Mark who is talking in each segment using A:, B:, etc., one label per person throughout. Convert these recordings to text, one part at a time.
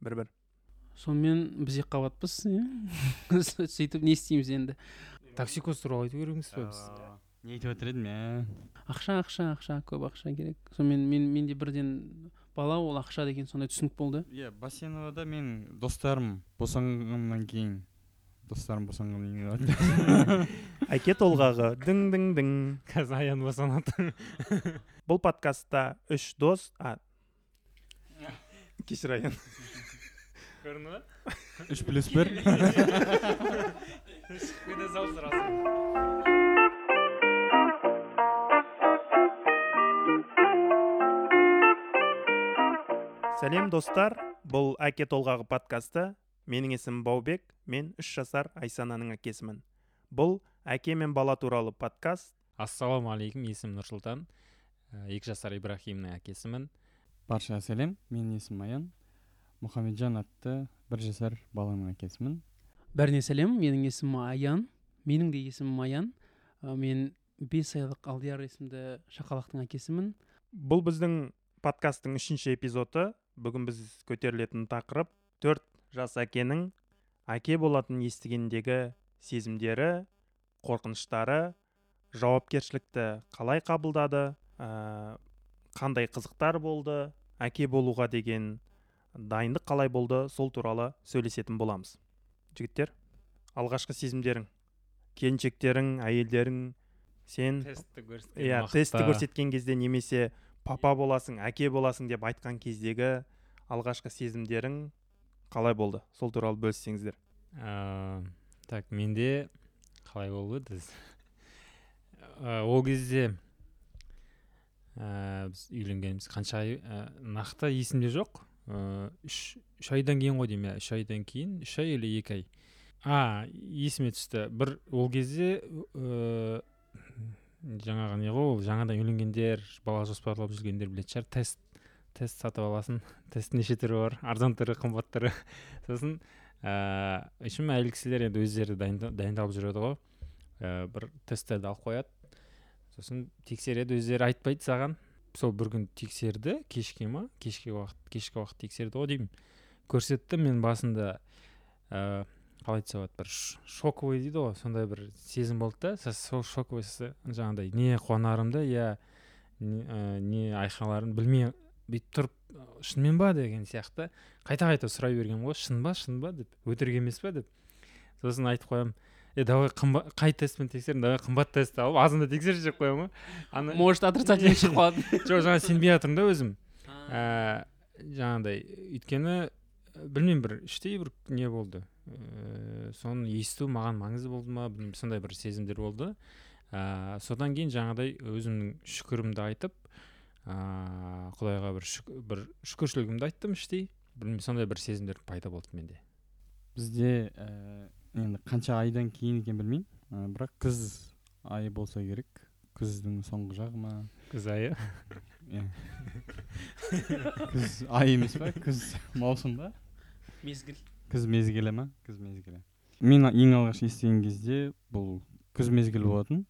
A: бір бір
B: сонымен біз екі қабатпыз иә сөйтіп не істейміз енді?
C: Токсикоз туралы айту керекпіз ба біз?
D: Не айтып жатыр едім иә
B: ақша ақша ақша көп ақша керек. Сонымен мен менде бірден бала ол ақша деген сондай түсінік болды.
D: Иә басеновада мен достарым босанғаннан кейін достарым босанғаннан кейін
A: әке толғағы дың дың дың.
C: Қазір аян босанады
A: бұл подкастта үш дос а? Кешір аян
C: көрінді ма
D: үш плюс бір
C: сразу
A: сәлем достар бұл әке толғағы подкасты менің есімім баубек мен үш жасар айсананың әкесімін бұл әке мен бала туралы подкаст
C: ассалаумағалейкум есімім нұрсұлтан екі жасар ибрахимнің әкесімін
D: баршаға сәлем менің есімім аян мұхамеджан атты бір жасар баланың әкесімін.
B: Бәріне сәлем менің есімім аян менің де есімім аян. Ә, мен бес айлық алдияр есімді шақалақтың әкесімін.
A: Бұл біздің подкасттың үшінші эпизоды. Бүгін біз көтерілетін тақырып төрт жас әкенің әке болатын естігендегі сезімдері қорқыныштары жауапкершілікті қалай қабылдады ә, қандай қызықтар болды әке болуға деген дайындық қалай болды сол туралы сөйлесетін боламыз. Жігіттер алғашқы сезімдерің келіншектерің әйелдерің сен
C: тестті көрсеткен
A: иә тестті көрсеткен кезде немесе папа боласың әке боласың деп айтқан кездегі алғашқы сезімдерің қалай болды? Сол туралы бөліссеңіздер.
C: Ә, так менде қалай болды біз? Ә, ол кезде ә, біз үйленгеніміз қанша ай ә, нақты есімде жоқ. Ә, үш үш айдан кейін ғой деймін иә үш айдан кейін үш ай или екі ай? А есіме түсті. Бір ол кезде ә, жаңағы не ғой ол жаңадан үйленгендер бала жоспарлап жүргендер білетін шығар. Тест тест сатып аласың. Тест неше түрі бар? Арзан түрі қымбат түрі. Сосын ыыы ішім әйел кісілер енді өздері дайында- дайындалып жүреді ғой. Ә, бір тесттерді алып қояды. Сосын тексереді өздері айтпайды саған. Сол бір күн тексерді кешке ма? Кешке уақыт кешкі уақыт тексерді ғой деймін. Көрсетті мен басында ә, қалай айтса болады бір шоковый дейді ғой сондай бір сезім болды да. Со- сол шоковый жаңағыдай не қуанарымды иә не, ә, не айқайларымды білмей бүйтіп тұрып «Ә, шынымен ба? деген сияқты. Қайта қайта сұрай бергенмін ғой шын ба шын ба? деп өтірік емес па деп. Сосын айтып қоямын. Е давай қымбат қай тестпен тексердің? Давай қымбат тестті алып азында тексерші деп қоямын. Ғой ана
B: может отрицательный шығып қалады
C: жоқ жаңа сенбей жатырмын да өзім. Ә, жаңағыдай өйткені білмеймін бір іштей бір не болды. Ә, соны есту маған маңызды болды ма? Білмеймін сондай бір сезімдер болды. Ә, содан кейін жаңағыдай өзімнің шүкірімді айтып ә, құдайға бір шүк, бір шүкіршілігімді айттым іштей. Білмеймін сондай бір сезімдер пайда болды менде.
D: Бізде ә, енді қанша айдан кейін екенін білмеймін. Ә, бірақ күз айы болса керек. Күздің соңғы жағы ма?
C: Күз айы?
D: Иә. Күз ай емес па күз маусым ба?
B: Мезгіл.
D: Күз мезгілі ма? Күз мезгілі. Мен ең алғаш естіген кезде бұл күз мезгілі болатын.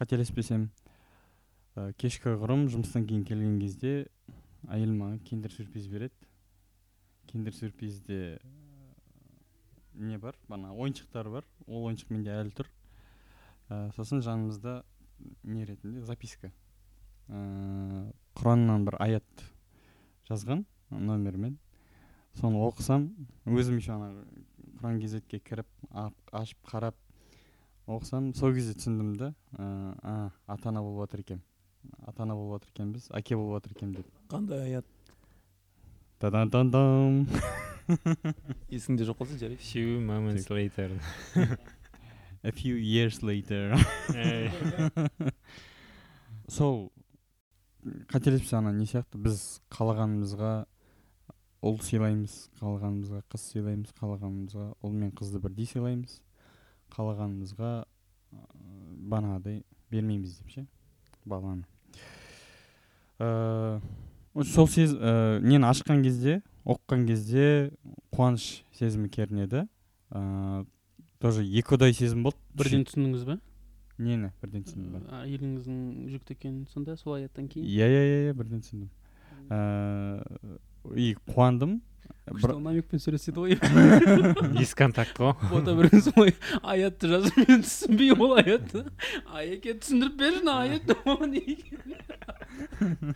D: Қателеспесем ә, кешкі құрым жұмыстан кейін келген кезде әйелім маған киндер сюрприз береді. Киндер сюрпризде не бар бана ойыншықтар бар. Ол ойыншық менде әлі тұр. Ә, сосын жанымызда не ретінде? Записка. Ә, құраннан бір аят жазған номермен. Соны оқысам өзім еще ана құран кезетке кіріп ашып қарап оқысам сол кезде түсіндім да ә, а ата ана болып жатыр екенмін ата ана болып жатыр екенбіз әке болып жатыр екенмін деп.
A: Қандай аят?
D: Тадан
A: есіңде жоқ болса жарайды
C: few moments later.
D: A few years later. Сол қателеспесем ана не сияқты? Біз қалағанымызға ұл сыйлаймыз қалағанымызға қыз сыйлаймыз қалағанымызға ұл мен қызды бірдей сыйлаймыз. Қалағанымызға бағанағыдай бермейміз деп ше баланы. Ә, сол сез ә, нені ашқан кезде оқыған кезде қуаныш сезімі кернеді. Ә, тоже екіұдай сезім болды.
B: Бірден түсіндіңіз ба
D: нені бірден түсіндім ба
B: әйеліңіздің жүкті екенін сонда сол аяттан кейін?
D: Иә иә иә иә бірден түсіндім. Ыыы и қуандым.
B: Күшті намекпен сөйлеседі ғой.
C: Дисконтакт қой
B: бота бір солай аятты жазып мен түсінбей ол аятты. Аяке түсіндіріп берші мына аятты.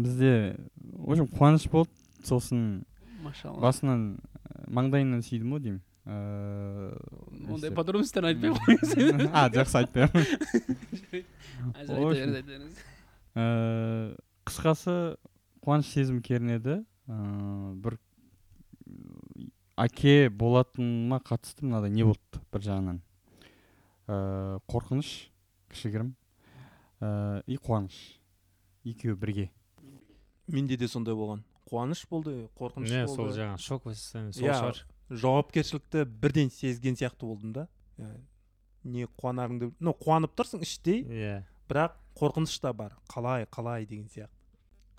D: Бізде в общем қуаныш болды сосын.
B: Машалла.
D: Басынан ә, маңдайымнан сүйдім ғой деймін. Ыыы
B: ондай
D: несі-
B: подробностьтер айтпай ақ қойыңыз
D: а жақсы айтпаймын. Ыыы қысқасы қуаныш сезімі кернеді. Ыыы бір әке болатыныма қатысты мынадай не болды бір жағынан? Ыыы қорқыныш кішігірім. Ыыы и қуаныш. Екеуі бірге.
A: Менде де сондай болған. Қуаныш болды қорқыныш
C: не
A: болды.
C: сол жаңағы шоковое состояние сол
A: Иә,
C: шығар.
A: жауапкершілікті бірден сезген сияқты болдым да. Не қуанарыңды ну қуанып тұрсың іштей
C: иә.
A: бірақ қорқыныш та бар. Қалай қалай деген сияқты.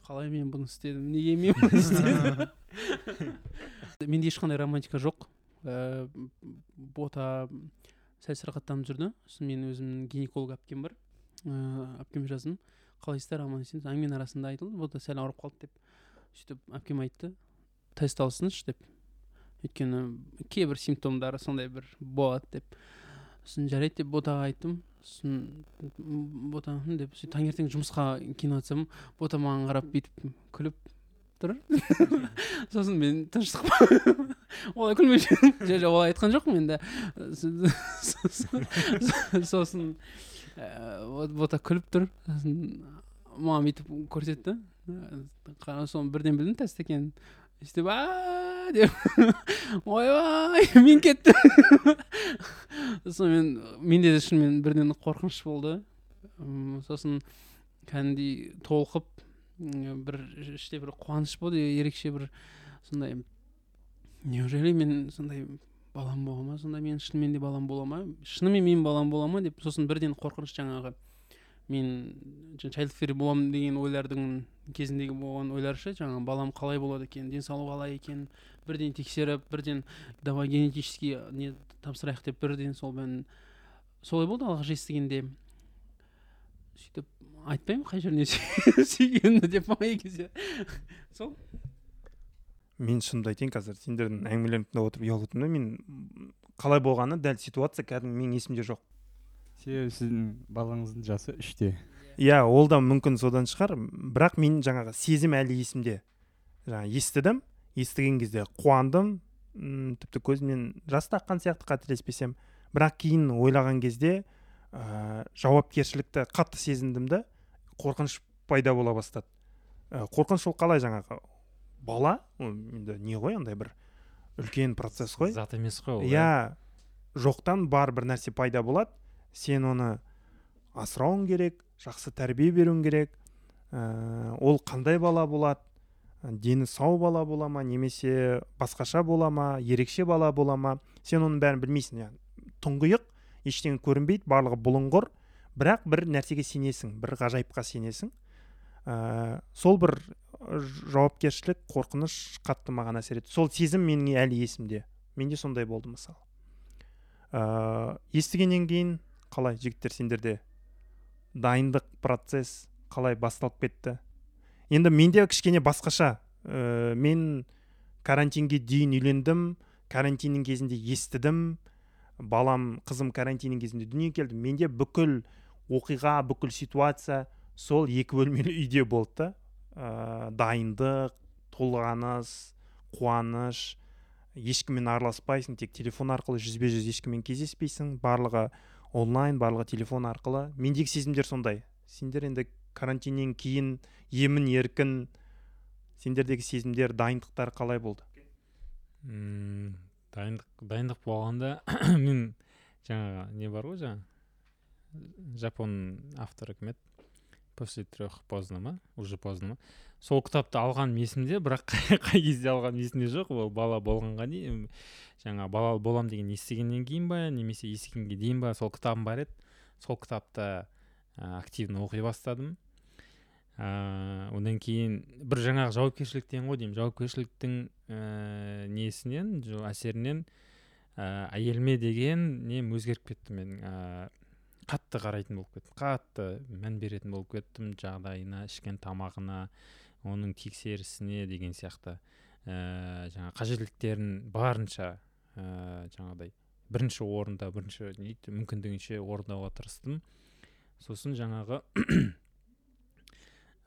B: Қалай мен бұны істедім неге мен бұны істедім? Менде ешқандай романтика жоқ. Ә, бота сәл сырқаттанып жүрді. Сосын мен өзімнің гинеколог әпкем бар. Ыыы әпкеме жаздым. Қалайсыздар аман есенсіз әңгіменің арасында айтылды бота сәл ауырып қалды деп сөйтіп әпкем айтты. Тест алсыншы деп. Өйткені кейбір симптомдары сондай бір болады деп. Сосын жарайды деп ботаға айттым. Сосын бота деп сөйтіп таңертең жұмысқа киініп жатсам бота маған қарап бүйтіп күліп тұр. Сосын мен тыныштық олай күлмеуші едім. жоқ жоқ олай айтқан жоқпын енді сосын- вот бота күліп тұр сосын маған бүйтіп көрсетті. Қара- соны бірден білдім тест екенін сөйтіп а деп. Ойбай мен кеттім сонымен менде де шынымен бірден қорқыныш болды. Сосын кәдімгідей толқып бір іште бір қуаныш болды ерекше бір сондай неужели мен сондай балам бола ма? сонда мен шынымен де балам бола ма? шынымен мен балам бола ма? деп сосын бірден қорқыныш жаңағы мен чайлд фри боламын деген ойлардың кезіндегі болған ойлар ше жаңағы балам қалай болады екен денсаулығы қалай екен бірден тексеріп бірден давай генетический не тапсырайық деп бірден сол мен солай болды алғаш естігенде сөйтіп айтпаймын қай жеріне сүйгенімді деп маған кезде сол
A: мен шынымды айтайын қазір сендердің әңгімелеріңді тыңдап отырып ұялып отырмын да мен қалай болғаны дәл ситуация кәдімгі менің есімде жоқ.
D: Себебі сіздің балаңыздың жасы үште.
A: Иә ол да мүмкін содан шығар. Бірақ мен жаңағы сезім әлі есімде. Жаңағы естідім естіген кезде қуандым. М, тіпті көзімнен жас та аққан сияқты қателеспесем. Бірақ кейін ойлаған кезде ә, жауапкершілікті қатты сезіндім да қорқыныш пайда бола бастады. Ә, қорқыныш ол қалай жаңағы? Бала ол енді не ғой андай бір үлкен процесс қой.
C: Зат емес қой ол
A: иә. жоқтан бар бір нәрсе пайда болады сен оны асырауың керек жақсы тәрбие беруің керек ә, ол қандай бала болады дені сау бала бола ма немесе басқаша бола ма ерекше бала бола ма сен оның бәрін білмейсің яғни тұңғиық ештеңе көрінбейді барлығы бұлыңғыр бірақ бір нәрсеге сенесің бір ғажайыпқа сенесің. Ә, сол бір ә, жауапкершілік қорқыныш қатты маған әсер етті. Сол сезім менің әлі есімде. Менде сондай болды мысалы ә, естігеннен кейін қалай жігіттер сендерде дайындық процесс қалай басталып кетті? Енді менде кішкене басқаша ә, мен карантинге дейін үйлендім карантиннің кезінде естідім. Балам қызым карантиннің кезінде дүниеге келді. Менде бүкіл оқиға бүкіл ситуация сол екі бөлмелі үйде болды да. Ә, дайындық толғаныс қуаныш ешкіммен араласпайсың тек телефон арқылы жүзбе жүз ешкіммен кездеспейсің барлығы онлайн барлығы телефон арқылы. Мендегі сезімдер сондай. Сендер енді карантиннен кейін емін еркін сендердегі сезімдер дайындықтар қалай болды?
C: М, дайындық дайындық болғанда мен жаңағы не бар ғой жаңағы жапон авторы кім еді? После трех поздно ма? Уже поздно ма? Сол кітапты алғаным есімде бірақ қай, кезде алғаным есімде жоқ. Ол бала болғанға дейін жаңа бала болам деген естігеннен кейін ба немесе естігенге дейін ба сол кітабым бар еді. Сол кітапты ә, активно оқи бастадым. Ыыы одан кейін бір жаңағы жауапкершіліктен ғой деймін. Жауапкершіліктің ііі несінен әсерінен ііі әйеліме деген нем өзгеріп кетті мен ііі қатты қарайтын болып кеттім. Қатты мән беретін болып кеттім жағдайына ішкен тамағына оның тексерісіне деген сияқты ә, жаңа қажеттіліктерін барынша ә, жаңағыдай бірінші орында бірінші мүмкіндігінше орындауға тырыстым. Сосын жаңағы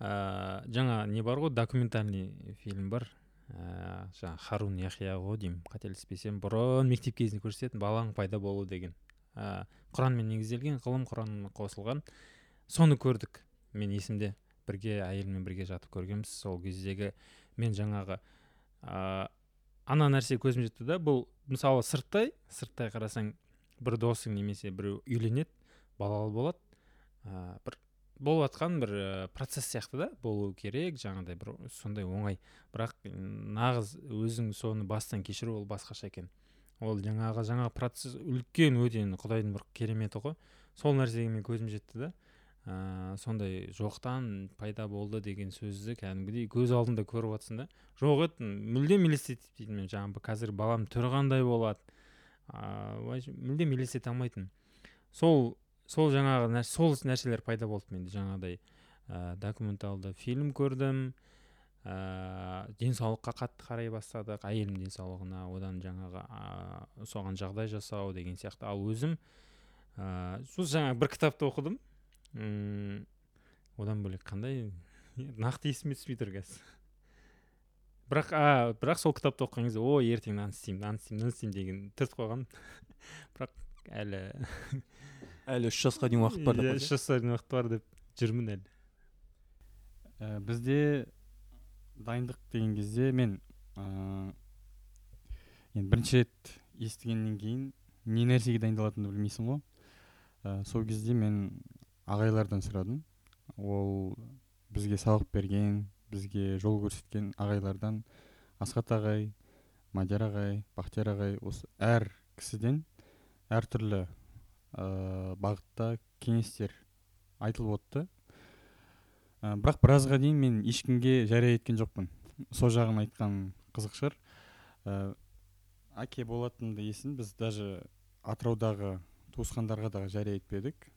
C: ә, жаңа не бар ғой документальный фильм бар. Ә, жаңағы харун яхия ғой деймін қателеспесем бұрын мектеп кезінде көрсететін баланың пайда болуы деген. Ә, құранмен негізделген ғылым құранмен қосылған. Соны көрдік. Мен есімде бірге әйеліммен бірге жатып көргенбіз. Сол кездегі мен жаңағы ә, ана нәрсе көзім жетті да. Бұл мысалы сырттай сырттай қарасаң бір досың немесе біреу үйленеді балалы болады. Ә, бір болып жатқан бір ә, процесс сияқты да болу керек. Жаңағыдай бір сондай оңай. Бірақ нағыз өзің соны бастан кешіру ол басқаша екен. Ол жаңағы жаңағы процесс үлкен өте құдайдың бір кереметі ғой. Сол нәрсеге мен көзім жетті да ә, сондай жоқтан пайда болды деген сөзді кәдімгідей көз алдында көріп жатсың да. Жоқ еді мүлдем елестетпейтінмін мен жаңағы қазір балам түрі қандай болады ыыы мүлдем елестете алмайтынмын. Сол сол жаңағы сол нәрселер пайда болды менде жаңағыдай ә, документалды фильм көрдім ә, денсаулыққа қатты қарай бастадық. Әйелім денсаулығына одан жаңағы ә, соған жағдай жасау деген сияқты. Ал өзім ә, сол жаңа бір кітапты оқыдым. М одан бөлек қандай? Нақты есіме түспей тұр қазір. Бірақ а бірақ сол кітапты оқыған кезде о ертең мынаны істеймін мынаны істеймін мынаны істеймін деген түртіп қойған бірақ әлі
E: әлі үш жасқа дейін уақыт бар
C: иә, үш жасқа дейін уақыт бар деп жүрмін әлі.
D: Ә, бізде дайындық деген кезде мен ыыы енді бірінші рет естігеннен кейін не нәрсеге дайындалатыныңды білмейсің ғой. Ә, сол кезде мен ағайлардан сұрадым. Ол бізге сабақ берген бізге жол көрсеткен ағайлардан асхат ағай мадияр ағай бақтияр ағай осы әр кісіден әртүрлі ә, бағытта кеңестер айтылып өтті ә, бірақ біразға дейін мен ешкімге жария еткен жоқпын. Сол жағын айтқан қызық шығар. Ә, әке болатынымды есін біз даже атыраудағы туысқандарға да жария етпедік.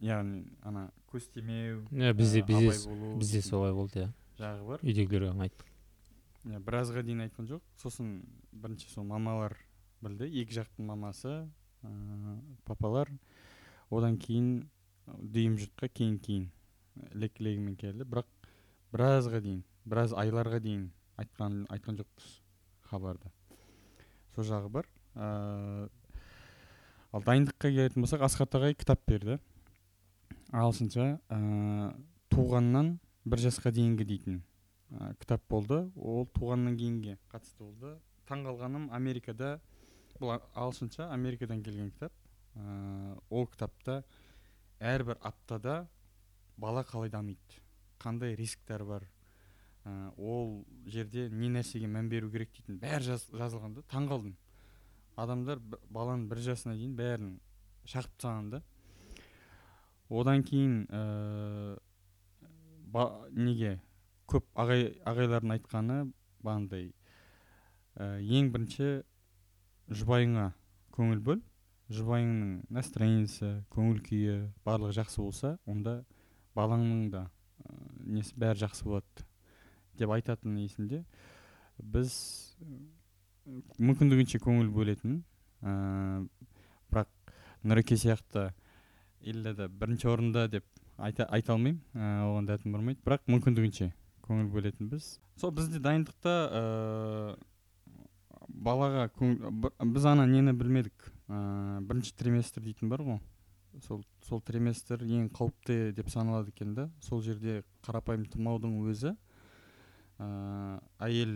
D: Яғни ана көз тимеу
C: иә бізде
D: ә,
C: бізде бізде солай болды иә.
D: жағы бар.
C: Үйдегілерге айттық
D: иә біразға дейін айтқан жоқ. Сосын бірінші сол мамалар білді. Екі жақтың мамасы ә, папалар. Одан кейін дүйім жұртқа кейін кейін лек келді. Бірақ біразға дейін біраз айларға дейін айтқан айтқан жоқпыз хабарды. Сол жағы бар. Ә, ал дайындыққа келетін болсақ асхат ағай кітап берді. Ағылшынша ә, туғаннан бір жасқа дейінгі дейтін ә, кітап болды. Ол туғаннан кейінге қатысты болды. Таң қалғаным америкада бұл ағылшынша америкадан келген кітап. Ә, ол кітапта әрбір аптада бала қалай дамиды? Қандай рисктер бар? Ә, ол жерде не нәрсеге мән беру керек дейтін бәрі жаз, жазылған да таң қалдым. Адамдар баланың бір жасына дейін бәрін шақырып тастаған да. Одан кейін ә, ба, неге? Көп ағай ағайлардың айтқаны бағандай. Ә, ең бірінші жұбайыңа көңіл бөл. Жұбайыңның настроениесі көңіл күйі барлығы жақсы болса онда балаңның да несі бәрі жақсы болады деп айтатын есімде. Біз мүмкіндігінше көңіл бөлетін ә, бірақ нұреке сияқты иллада бірінші орында деп айта, айта алмаймын ә, оған дәтім бармайды. Бірақ мүмкіндігінше көңіл бөлетінбіз сол бізде дайындықта ә, балаға біз ана нені білмедік ә, бірінші триместр дейтін бар ғой. Сол сол триместр ең қауіпті деп саналады екен да. Сол жерде қарапайым тұмаудың өзі ә, әйел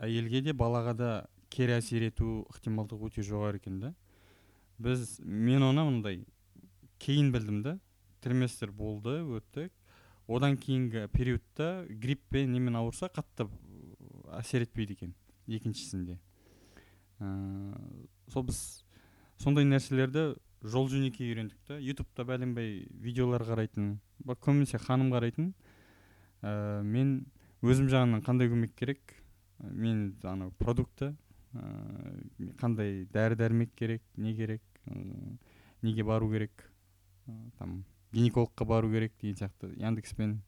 D: әйелге де балаға да кері әсер ету ықтималдығы өте жоғары екен да. Біз мен оны мындай кейін білдім да. Триместр болды өттік. Одан кейінгі периодта грипппен немен ауырса қатты әсер етпейді екен екіншісінде. Ә, сол біз сондай нәрселерді жол жөнекей үйрендік та ютубта бәленбай видеолар қарайтын көбінесе ханым қарайтын. Ә, мен өзім жағынан қандай көмек керек? Мен анау продукты ә, қандай дәрі дәрмек керек не керек ә, неге бару керек? Там гинекологқа бару керек деген сияқты яндекспен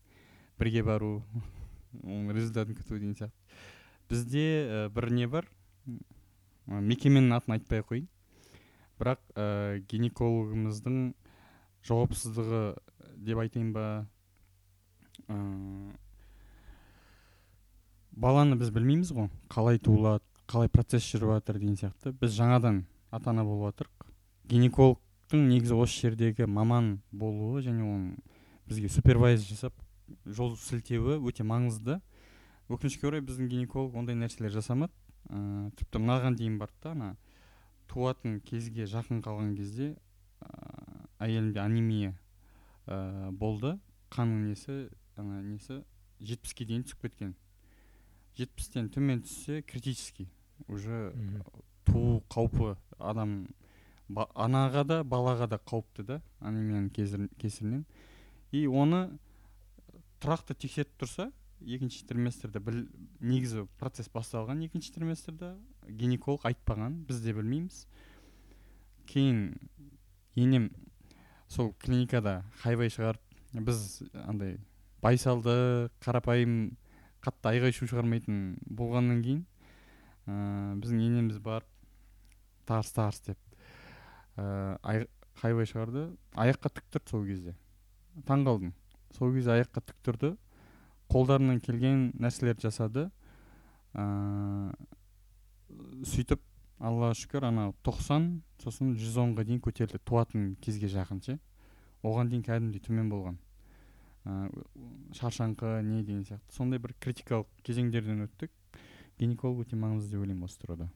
D: бірге бару оның результатын күту деген сияқты. Бізде ә, бір не бар? М, мекеменің атын айтпай ақ қояйын. Бірақ ә, гинекологымыздың жауапсыздығы деп айтайын ба? Ә, баланы біз білмейміз ғой. Қалай туылады қалай процесс жүріп жатыр деген сияқты. Біз жаңадан ата ана болып гинекологтың негізі осы жердегі маман болуы және оның бізге супервайз жасап жол сілтеуі өте маңызды. Өкінішке орай біздің гинеколог ондай нәрселер жасамады. Ыыы тіпті мынаған дейін барды да ана туатын кезге жақын қалған кезде ыыы әйелімде анемия ыыы болды. Қанның несі ана несі? жетпіске дейін түсіп кеткен. Жетпістен төмен түссе критический. Уже туу қаупі адам ба- анаға да балаға да қауіпті да анемияның кесір- кесірінен. И оны тұрақты тексеріп тұрса екінші триместрде біл, негізі процесс басталған екінші триместрде гинеколог айтпаған біз де білмейміз. Кейін енем сол клиникада хайвай шығарып біз андай байсалды қарапайым қатты айғай шу шығармайтын болғаннан кейін ыыы біздің енеміз барып тарс тарс деп ай- хайвай шығарды. Аяққа тік тұрды сол кезде. Таң қалдым. Сол кезде аяққа тік тұрды. Қолдарынан келген нәрселерді жасады. Сөйтіп аллаға шүкір ана 90 сосын 110-ға дейін көтерілді туатын кезге жақын ше. Оған дейін кәдімгідей төмен болған. Ыыы шаршаңқы не деген сияқты. Сондай бір критикалық кезеңдерден өттік. Гинеколог өте маңызды деп ойлаймын осы тұрғыда.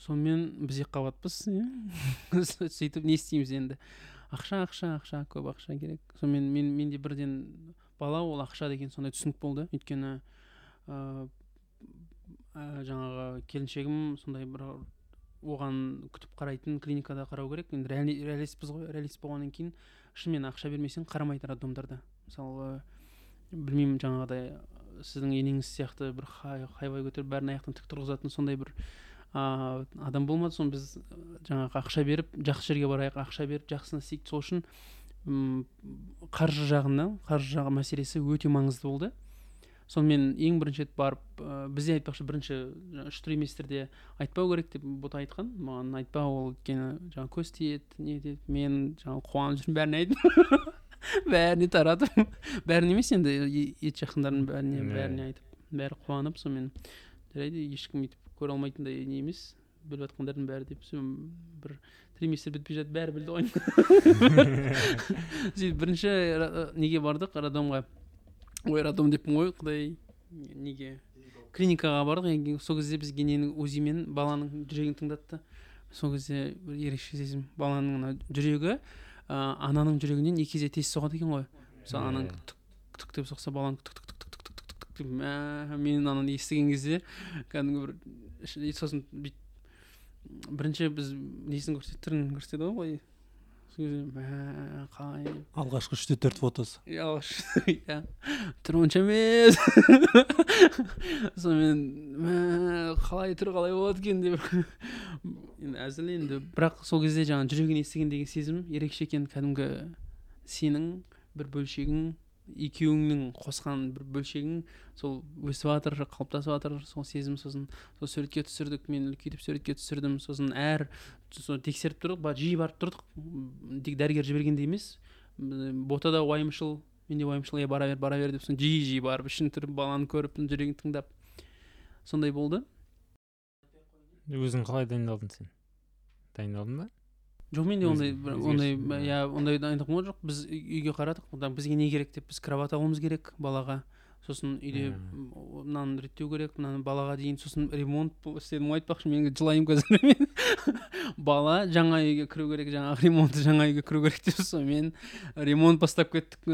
B: Сонымен біз екі қабатпыз иә сөйтіп не істейміз енді? Ақша ақша ақша көп ақша керек. Сонымен мен менде бірден бала ол ақша деген сондай түсінік болды. Өйткені ыыы ә, жаңағы келіншегім сондай бір оған күтіп қарайтын клиникада қарау керек. Енді реали- реалистпіз ғой реалист болғаннан кейін шынымен ақша бермесең қарамайды роддомдарда мысалы білмеймін жаңағыдай сіздің енеңіз сияқты бір хай- хайвай көтеріп бәрін аяқтан тік тұрғызатын сондай бір а, адам болмады. Соны біз ә, жаңағы ақша беріп жақсы жерге барайық ақша беріп жақсыны істейік. Сол үшін қаржы жағынан қаржы жағы мәселесі өте маңызды болды. Сонымен ең бірінші рет барып ә, бізде айтпақшы бірінші үш триместрде айтпау керек деп бота айтқан. Маған айтпа ол өйткені жаңағы көз тиеді не етеді мен жаңағы қуанып жүрмін бәріне айтып бәріне таратып бәріне емес енді ет жақындарының бәріне бәріне айтып бәрі қуанып сонымен жарайды ешкім өйтіп көре алмайтындай не емес біліп жатқандардың бәрі деп сонымен бір триместр бітпей жатып бәрі білді ғой. сөйтіп бірінші неге бардық? Роддомға ой роддом деппін ғой құдай? Неге? Клиникаға бардық сол кезде бізге ненің узи мен баланың жүрегін тыңдатты. Сол кезде бір ерекше сезім баланың ана жүрегі ә, ананың жүрегінен екі есе тез соғады екен ғой. Мысалы анаң түк түк деп соқса баланың түк-түк-түк-түк-түк-түк-түк деп мен ананы естіген кезде кәдімгі бір сосын бүйтіп бірінші біз несін көрсетті түрін көрсетеді ғой былай қалай
E: алғашқы үште төрт фотосы.
B: Иә иә. Түрі онша емес сонымен мә қалай түрі қалай болады екен? деп. Енді әзіл енді. Бірақ сол кезде жаңағы жүрегін естігендегі сезім ерекше екен. Кәдімгі сенің бір бөлшегің екеуіңнің қосқан бір бөлшегің сол өсіп жатыр қалыптасып жатыр сол сезім сосын. Сол суретке түсірдік мен үлкейтіп суретке түсірдім. Сосын әр сол тексеріп тұрдық ба- жиі барып тұрдық. Тек дәрігер жібергенде емес. М, ботада уайымшыл менде уайымшыл иә бара бер бара бер деп соны жиі жиі барып ішін түріп баланы көріп жүрегін тыңдап. Сондай болды.
C: Өзің қалай дайындалдың сен? Дайындалдың ба?
B: Жоқ менде ондай ондай иә ондай дайындық болған жоқ. Біз үй- үйге қарадық бізге не керек деп біз кровать алуымыз керек балаға. Сосын үйде мынаны реттеу керек мынаны балаға дейін сосын ремонт істедім ғой айтпақшы мен жылаймын қазір. Мен бала жаңа үйге кіру керек жаңағы ремонт жаңа үйге кіру керек деп сонымен ремонт бастап кеттік.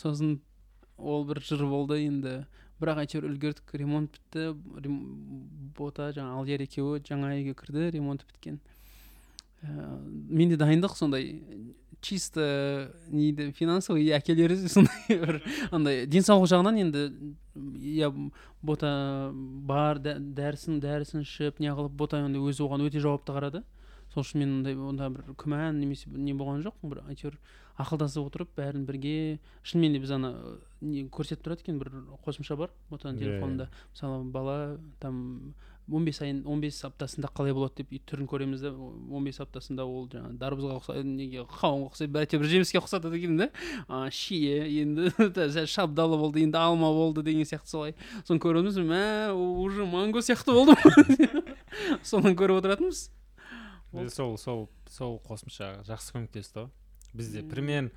B: Сосын ол бір жыр болды енді. Бірақ әйтеуір үлгердік ремонт бітті бота жаңағы алдияр екеуі жаңа үйге кірді ремонт біткен. Ә, менде дайындық сондай чисто нейді финансовый әкелері сондай бір андай денсаулық жағынан енді иә бота бар дә- дәрісін дәрісін ішіп неғылып бота енді өзі оған өте жауапты қарады сол үшін мен ондай онда бір күмән немесе бір не болған жоқ бір әйтеуір ақылдасып отырып бәрін бірге шынымен де біз ана не көрсетіп тұрады екен бір қосымша бар ботаның телефонында мысалы бала там он бес айын он бес аптасында қалай болады деп түрін көреміз да он бес аптасында ол жаңағы дарбызға ұқсайды неге қауынға ұқсайды әйтеуір бір жеміске ұқсатады екен да. Шие енді шабдалы болды енді алма болды деген сияқты солай. Соны көреміз мә уже манго сияқты болды соны көріп отыратынбыз.
C: Сол сол сол қосымша жақсы көмектесті ғой бізде примерно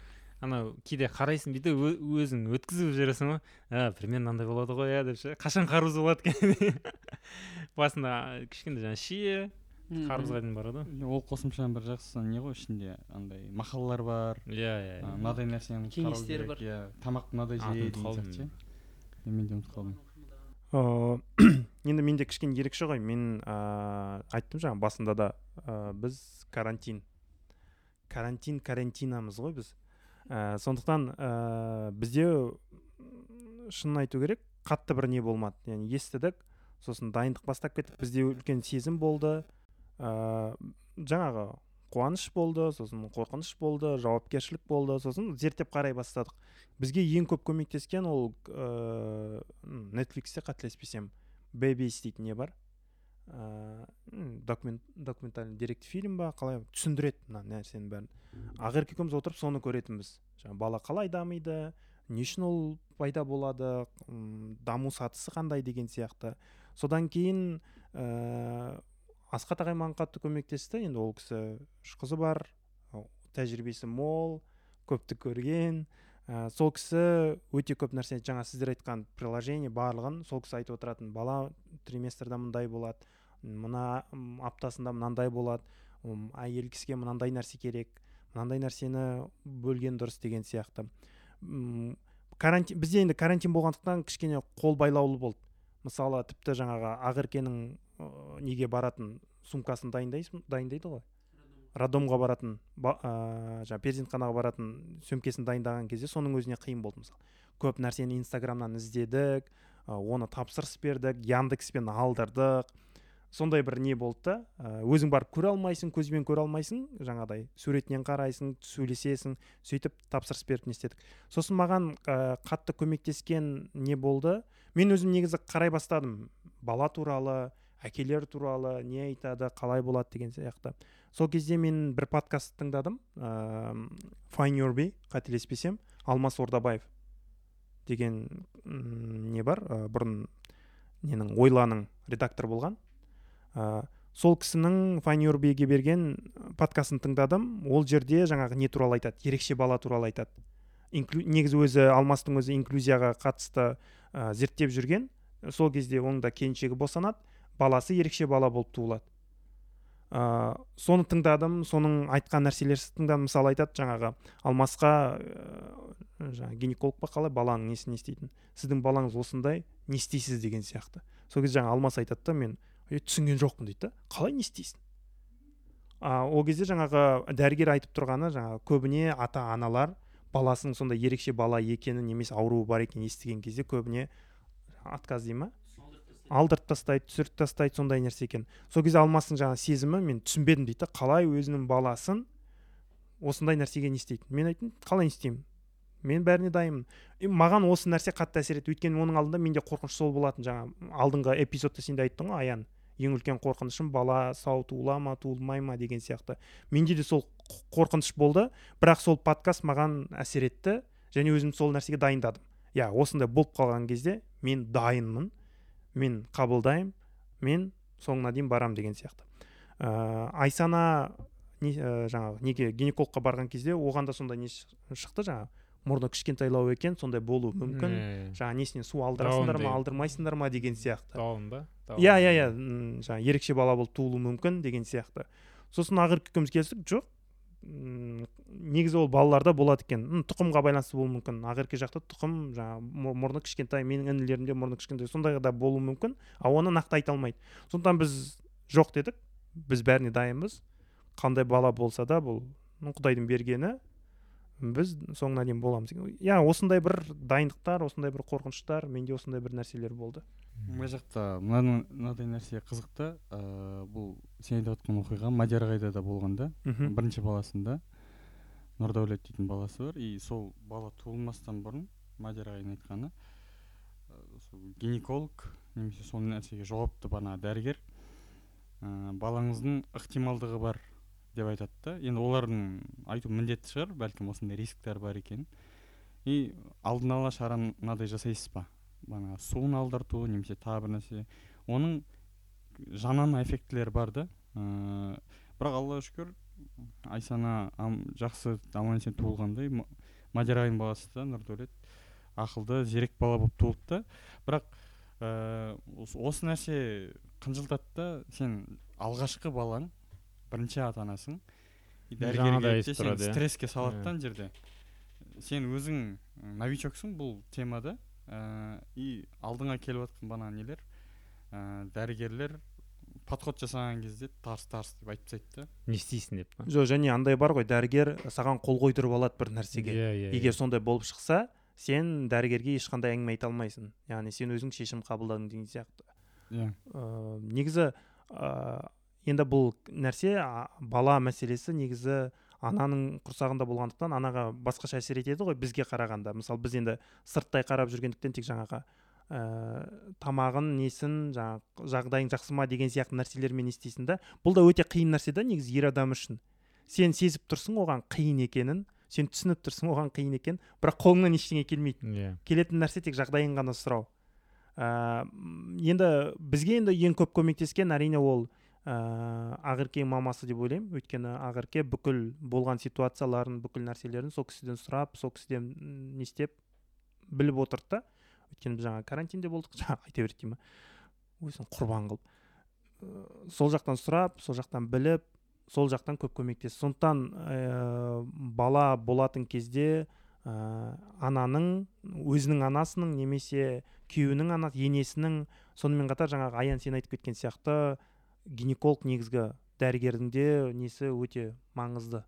C: анау кейде қарайсың бүйтіп өзің өткізіп жібересің ғой. А примерно мынандай болады ғой иә деп ше. Қашан қарбыз болады екен? басында кішкене жаңағы шие қарбызға дейін барады ғой.
D: Ол қосымшаның бір жақсы не ғой ішінде андай мақалалар бар.
C: Иә иә
D: а,
C: иә.
D: мынадай нәрсені
B: Кеңестер бар.
D: иә. Тамақты мынадай же деген
C: қалдым.
D: сияқты мен де ұмытып қалдым.
A: Ыыы енді менде кішкене ерекше ғой. Мен ыыы айттым жаңа басында да ыыы біз карантин карантин карантинамыз ғой біз. Ә, сондықтан ә, бізде шынын айту керек қатты бір не болмады. Яғни естідік сосын дайындық бастап кеттік. Бізде үлкен сезім болды. Ә, жаңағы қуаныш болды сосын қорқыныш болды жауапкершілік болды сосын зерттеп қарай бастадық. Бізге ең көп көмектескен ол ыыы нетфликсте қателеспесем бэбис дейтін не бар? Ыыы документ документальный деректі фильм ба қалай түсіндіреді мына нәрсенің бәрін. Ақерке екеуміз отырып соны көретінбіз. Жаңағы бала қалай дамиды не үшін ол пайда болады м, даму сатысы қандай деген сияқты. Содан кейін ыыы асхат ағай маған қатты көмектесті. Енді ол кісі үш қызы бар тәжірибесі мол көпті көрген. Ә, сол кісі өте көп нәрсе жаңа сіздер айтқан приложение барлығын сол кісі айтып отыратын бала триместрда мындай болады. Мына аптасында мынандай болады әйел кісіге мынандай нәрсе керек мынандай нәрсені бөлген дұрыс деген сияқты. Карантин бізде енді карантин болғандықтан кішкене қол байлаулы болды. Мысалы тіпті жаңағы ақеркенің неге баратын сумкасын дайындайсың дайындайды ғой. Роддомға баратын ба, ыыы, жаңағы перзентханаға баратын сөмкесін дайындаған кезде соның өзіне қиын болды мысалы көп нәрсені инстаграмнан іздедік оны тапсырыс бердік яндекспен алдырдық. Сондай бір не болды да өзің барып көре алмайсың көзбен көре алмайсың жаңағыдай суретінен қарайсың сөйлесесің сөйтіп тапсырыс беріп не істедік. Сосын маған ы, қатты көмектескен не болды? Мен өзім негізі қарай бастадым. Бала туралы әкелер туралы не айтады қалай болады деген сияқты. Сол кезде мен бір подкаст тыңдадым ыыы find your қателеспесем алмас ордабаев деген не бар? Ы, бұрын ненің ойланың редактор болған. Ә, сол кісінің way-ге берген подкастын тыңдадым. Ол жерде жаңағы не туралы айтады? Ерекше бала туралы айтады. Инклю- негізі өзі алмастың өзі инклюзияға қатысты ә, зерттеп жүрген. Сол кезде оның да келіншегі босанады. Баласы ерекше бала болып туылады. Ә, соны тыңдадым. Соның айтқан нәрселерін тыңдадым. Мысалы айтады жаңағы алмасқа ә, жаңағы гинеколог па қалай? Баланың несін не істейтін? Сіздің балаңыз осындай не істейсіз? деген сияқты. Сол кезде жаңағы алмас айтады да мен е түсінген жоқпын дейді да. Қалай не істейсің? А, ол кезде жаңағы дәрігер айтып тұрғаны жаңағы көбіне ата аналар баласының сондай ерекше бала екенін немесе ауруы бар екенін естіген кезде көбіне отказ дей ма? Алдырып тастайды түсіріп тастайды сондай нәрсе екен. Сол кезде алмастың жаңағы сезімі мен түсінбедім дейді қалай өзінің баласын осындай нәрсеге не істейді мен айттым қалай не істеймін? Мен бәріне дайынмын. Маған осы нәрсе қатты әсер етті. Өйткені оның алдында менде қорқыныш сол болатын жаңа. Алдыңғы эпизодта сен де айттың ғой аян. Ең үлкен қорқынышым бала сау туыла ма туылмай ма? деген сияқты. Менде де сол қорқыныш болды бірақ сол подкаст маған әсер етті және өзім сол нәрсеге дайындадым. Иә осындай болып қалған кезде мен дайынмын мен қабылдаймын мен соңына дейін барам деген сияқты. Ыыы айсана не ә, жаңағы неге гинекологқа барған кезде оған да сондай не шықты жаңағы? Мұрны кішкентайлау екен сондай болуы мүмкін. Жаңағы несінен су алдырасыңдар ма алдырмайсыңдар ма деген сияқты.
C: Дауын ба
A: иә иә иә. Жаңағы ерекше бала болып туылуы мүмкін деген сияқты. Сосын ақерке екеуміз келістік. Жоқ негізі ол балаларда болады екен. Тұқымға байланысты болуы мүмкін. Ақерке жақта тұқым жаңағы мұрны кішкентай менің інілерімде мұрны кішкентай сондай да болуы мүмкін. А оны нақты айта алмайды. Сондықтан біз жоқ дедік. Біз бәріне дайынбыз. Қандай бала болса да бұл құдайдың бергені. Біз соңына дейін боламыз иә осындай бір дайындықтар осындай бір қорқыныштар менде осындай бір нәрселер болды.
D: Мына жақта мынадай нәрсе қызық та ыыы бұл сен айтып жатқан оқиға мадияр ағайда да болған да бірінші баласында. Нұрдәулет дейтін баласы бар. И сол бала туылмастан бұрын мадияр ағайдың айтқаны ә, гинеколог немесе сол нәрсеге жауапты бана дәрігер. Ә, балаңыздың ықтималдығы бар. Деп айтады да. Енді олардың айту міндетті шығар бәлкім осындай рисктер бар екенін и алдын ала шараны мынадай жасайсыз ба? Бағанағы суын алдырту немесе тағы бір нәрсе. Оның жанама эффектілері бар да. Ыыы бірақ аллаға шүкір айсана ам- жақсы аман есен туылғандай М- мадияр ағайдың баласы да нұрдәулет ақылды зерек бала болып туылды да. Бірақ осы- осы нәрсе қынжылтады да сен алғашқы балаң бірінші ата анасың дәрігерге
C: тұрады, иә.
D: стресске салады да
C: Иә.
D: ана жерде. Сен өзің новичоксың бұл темада. Ыыы и алдыңа келіп жатқан бана нелер? Ыыы дәрігерлер подход жасаған кезде тарс тарс деп айтып тастайды да.
C: Не істейсің деп па
A: жоқ және андай бар ғой дәрігер саған қол қойдырып алады бір нәрсеге.
C: Иә иә
A: егер сондай болып шықса сен дәрігерге ешқандай әңгіме айта алмайсың. Яғни сен өзің шешім қабылдадың деген сияқты.
D: Иә.
A: Ә, негізі ә, енді бұл нәрсе а, бала мәселесі негізі ананың құрсағында болғандықтан анаға басқаша әсер етеді ғой бізге қарағанда. Мысалы біз енді сырттай қарап жүргендіктен тек жаңағы ә, тамағын несін жаңағы жағдайың жақсы ма деген сияқты нәрселермен естисің да. Бұл да өте қиын нәрсе да негізі ер адам үшін. Сен сезіп тұрсың оған қиын екенін сен түсініп тұрсың оған қиын екенін бірақ қолыңнан ештеңе келмейді
C: иә.
A: Келетін нәрсе тек жағдайын ғана сұрау. Ә, енді бізге енді ең көп көмектескен әрине ол ә, ақеркенің мамасы деп ойлаймын. Өйткені ақерке бүкіл болған ситуацияларын бүкіл нәрселерін сол кісіден сұрап сол кісіден не істеп біліп отырды да. Өйткені біз жаңа карантинде болдық жаңа айта береді деймін. Өзін құрбан қылып. Ә, сол жақтан сұрап сол жақтан біліп сол жақтан көп көмектесті. Сондықтан ә, бала болатын кезде ә, ананың өзінің анасының немесе күйеуінің анасы енесінің сонымен қатар жаңағы аян сен айтып кеткен сияқты гинеколог негізгі дәрігердің де несі өте маңызды.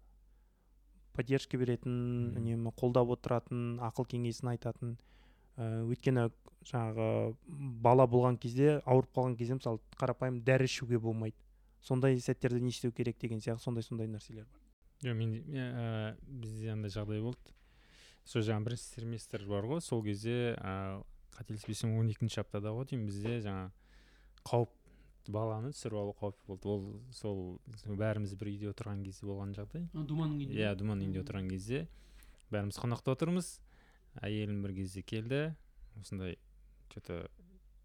A: Поддержка беретін үнемі қолдап отыратын ақыл кеңесін айтатын ә, өйткені жаңағы бала болған кезде ауырып қалған кезде мысалы қарапайым дәрі ішуге болмайды. Сондай сәттерде не істеу керек деген сияқты сондай сондай нәрселер бар.
C: Жоқ менде ә, бізде андай жағдай болды. Сол жаңағы бірінші семестр бар ғой. Сол кезде ә, қателеспесем он екінші аптада ғой деймін. Бізде жаңа қауіп баланы түсіріп алу қаупі болды. Ол сол бәріміз бір үйде отырған кезде болған жағдай.
B: Думанның үйінде?
C: Иә думан үйінде отырған кезде бәріміз қонақта отырмыз. Әйелім бір кезде келді. Осындай че то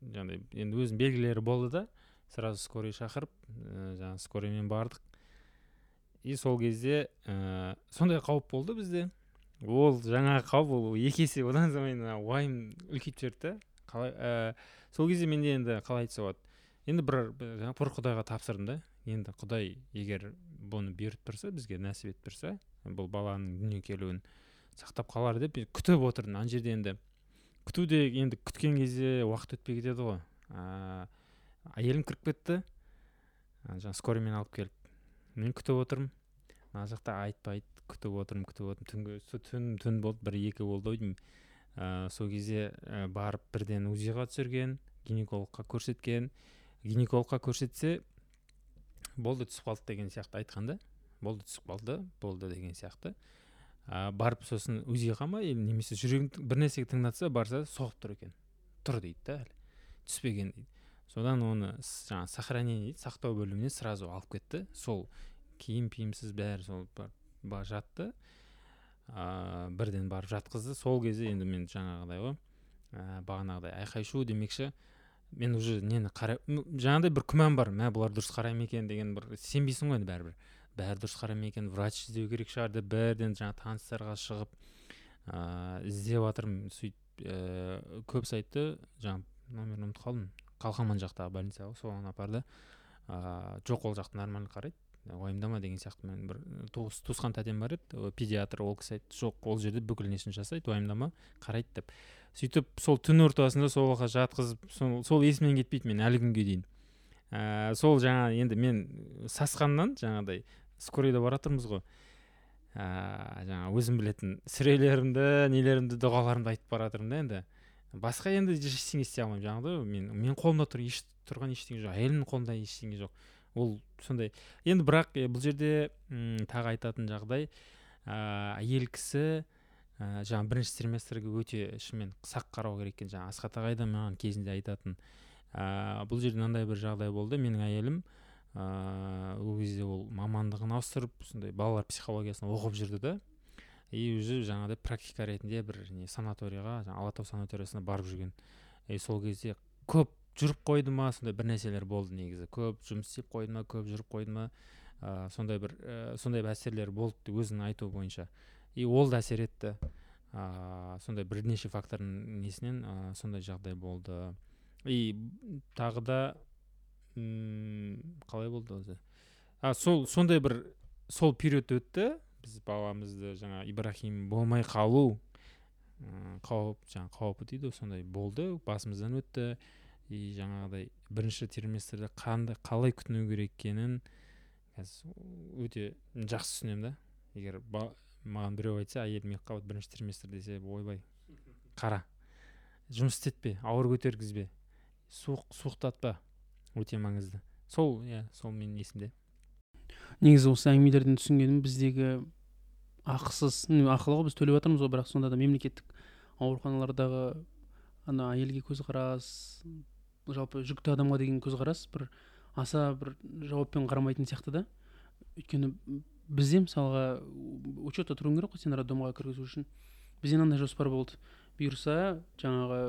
C: жаңағыдай енді өзінің белгілері болды да. Сразу скорый шақырып ә, жаңағы скорыймен бардық. И сол кезде ә, сондай қауіп болды бізде. Ол жаңағы қауіп ол екі есе одан сайын уайым үлкейіп жіберді да қалай ә, сол кезде менде енді қалай айтса болады. Енді бір жаңағы бір құдайға тапсырдым да. Енді құдай егер бұны беріп тұрса бізге нәсіп етіп тұрса бұл баланың дүниеге келуін сақтап қалар деп күтіп отырдым. Ана жерде енді күту де енді күткен кезде уақыт өтпей кетеді ғой. Ә, әйелім кіріп кетті. Жаңағы скорыймен алып келіп мен күтіп отырмын. Мына жақта айтпайды күтіп отырмын күтіп отырмын. Түнгі түн түн болды бір екі болды ау деймін. Ә, сол кезде барып бірден узиға түсірген гинекологқа көрсеткен гинекологқа көрсетсе болды түсіп қалды деген сияқты айтқан да. Болды түсіп қалды болды деген сияқты. А, барып сосын узиға ма или немесе жүрегін бір нәрсеге тыңдатса барса соғып тұр екен. Тұр дейді да түспеген дейді. Содан оны жаңағы сохранение дейді сақтау бөліміне сразу алып кетті. Сол киім пиімсіз бәрі сол бар, жатты. А, бірден барып жатқызды. Сол кезде енді мен жаңағыдай ғой ә, бағанағыдай айқай шу демекші. Мен уже нені қарай м, жаңағыдай бір күмән бар. Мә бұлар дұрыс қарай ма екен деген бір сенбейсің ғой енді бәрібір. Бәрі дұрыс қарай ма екен врач іздеу керек шығар деп бірден жаңағы таныстарға шығып ыыы іздеп жатырмын. Сөйтіп ііі көбісі айтты жаңағы номерін ұмытып қалдым. Қалқаман жақтағы больница ғой соған апарды. Ыыы жоқ ол жақ нормально қарайды. Уайымдама деген сияқты мен бір туыс туысқан тәтем бар еді. Педиатр ол кісі айтты жоқ ол жерде бүкіл несін жасайды уайымдама қарайды деп. Сөйтіп сол түн ортасында сол жаққа жатқызып сол, сол есімнен кетпейді мен әлі күнге дейін. Ә, сол жаңа енді мен сасқаннан жаңағыдай скорыйда бара жатырмыз ғой. Ә, жаңа өзім білетін сүрелерімді нелерімді дұғаларымды айтып бара жатырмын да енді. Басқа енді ештеңе істей алмаймын. Жаңағыдай мен менің қолымда тұр еш тұрған ештеңе жоқ әйелімнің қолында ештеңе жоқ. Ол сондай. Енді бірақ бұл жерде тағы айтатын жағдай ә, әйел кісі ә, жаңағы бірінші триместрге өте шынымен сақ қарау керек екен. Жаңағы асхат ағай да маған кезінде айтатын. Ә, бұл жерде мынандай бір жағдай болды. Менің әйелім ыыы ол кезде ол мамандығын ауыстырып сондай балалар психологиясын оқып жүрді да. И уже жаңағыдай практика ретінде бір не санаторийға жаңағы алатау санаториясына барып жүрген. И сол кезде көп жүріп қойды ма? сондай бір нәрселер болды негізі. Көп жұмыс істеп қойды ма? Көп жүріп қойды ма? Ә, сондай бір ә, сондай бір әсерлер болды өзінің айтуы бойынша. И ол да әсер етті. Ә, сондай бірнеше фактордың несінен ә, сондай жағдай болды. И тағы да қалай болды өзі? А сол сондай бір сол период өтті. Біз баламызды жаңа ибрахим болмай қалу қауіп жаңа қаупі дейді сондай болды. Басымыздан өтті. И жаңағыдай бірінші триместрде қандай қалай күтіну керек екенін қазір өте жақсы түсінемін да. Егер маған біреу айтса әйелім екі қабат бірінші триместр десе ойбай қара жұмыс істетпе ауыр көтергізбе суық суықтатпа өте маңызды. Сол иә сол менің есімде.
B: Негізі осы әңгімелерден түсінгенім біздегі ақысыз ақылы ғой біз төлеп жатырмыз ғой бірақ сонда да мемлекеттік ауруханалардағы ана әйелге көзқарас жалпы жүкті адамға деген көзқарас бір аса бір жауаппен қарамайтын сияқты да. Өйткені бізде мысалға учетта тұруың керек қой сен роддомға кіргізу үшін. Бізде мынандай жоспар болды. Бұйырса жаңағы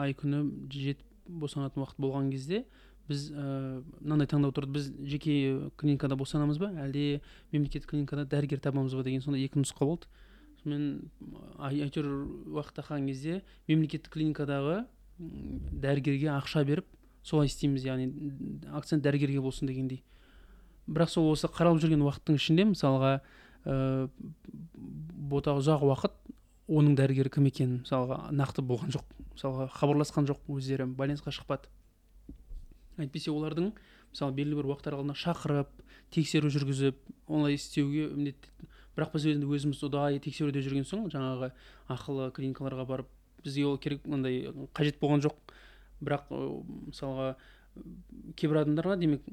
B: ай күні жетіп босанатын уақыт болған кезде біз ә, мынандай таңдау тұрды. Біз жеке клиникада босанамыз ба? Әлде мемлекеттік клиникада дәрігер табамыз ба деген сондай екі нұсқа болды. Сонымен әйтеуір уақыт тақаған кезде мемлекеттік клиникадағы дәрігерге ақша беріп солай істейміз яғни акцент дәрігерге болсын дегендей. Бірақ сол осы қаралып жүрген уақыттың ішінде мысалға ә, бота ұзақ уақыт оның дәрігері кім екенін мысалға нақты болған жоқ. Мысалға хабарласқан жоқ өздері байланысқа шықпады. Әйтпесе олардың мысалы белгілі бір уақыт аралығында шақырып тексеру жүргізіп олай істеуге міндетті бірақ біз енді өзіміз ұдайы тексеруде жүрген соң жаңағы ақылы клиникаларға барып бізге ол керек мындай қажет болған жоқ. Бірақ мысалға кейбір адамдарға демек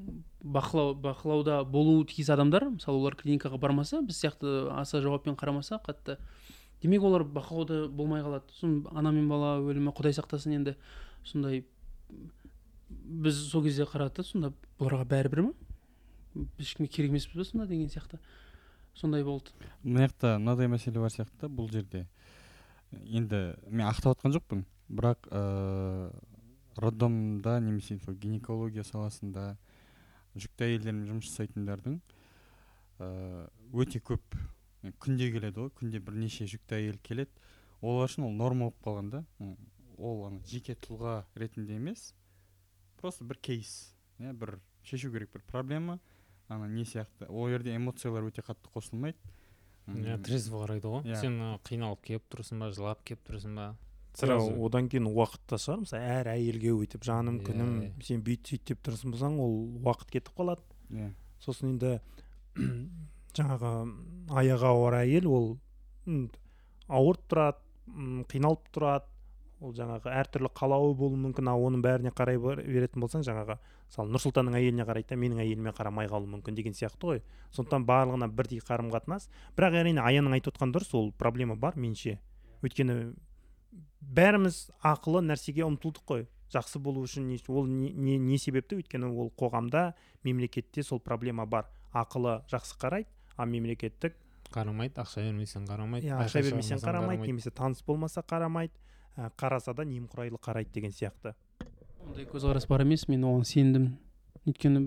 B: бақылау бақылауда болуы тиіс адамдар мысалы олар клиникаға бармаса біз сияқты аса жауаппен қарамаса қатты. Демек олар бақылауда болмай қалады. Сосын ана мен бала өлімі құдай сақтасын енді. Сондай біз сол кезде қарадық та сонда бұларға бәрібір ма біз ешкімге керек емеспіз ба сонда деген сияқты. Сондай болды.
D: Мына жақта мынадай мәселе бар сияқты да бұл жерде. Енді мен ақтап жатқан жоқпын. Бірақ ыыы роддомда немесе сол гинекология саласында жүкті әйелдермен жұмыс жасайтындардың ыыы өте көп. Күнде келеді ғой күнде бірнеше жүкті әйел келеді. Олар үшін ол норма болып қалған да. Ол ана жеке тұлға ретінде емес просто бір кейс иә бір шешу керек бір проблема. Ана не сияқты ол жерде эмоциялар өте қатты қосылмайды.
C: Иә трезво қарайды ғой
D: Иә.
C: сен қиналып келіп тұрсың ба жылап келіп тұрсың ба?
A: Сразу. одан кейін уақыт та шығар мысалы әр әйелге өйтіп жаным
C: Иә,
A: күнім сен бүйт сөйт деп тұрсын болсаң ол уақыт кетіп қалады.
D: Иә.
A: Сосын енді жаңағы аяғы ауыр әйел ол ауырып тұрады қиналып тұрады. Ол жаңағы әртүрлі қалауы болуы мүмкін ал оның бәріне қарай беретін болсаң жаңағы мысалы нұрсұлтанның әйеліне қарайды да менің әйеліме қарамай қалуы мүмкін деген сияқты ғой. Сондықтан барлығына бірдей қарым қатынас бірақ әрине аяның айтып отқаны дұрыс ол проблема бар меніңше. Өйткені бәріміз ақылы нәрсеге ұмтылдық қой. Жақсы болу үшін не- ол не, не, не себепті? Өйткені ол қоғамда мемлекетте сол проблема бар. Ақылы жақсы қарайды а мемлекеттік
C: қарамайды ақша бермесең қарамайды
A: иә, ақша бермесең қарамайды. немесе таныс болмаса қарамайды. Қараса да немқұрайлы қарайды деген сияқты.
B: Ондай көзқарас бар емес мен оған сендім. Өйткені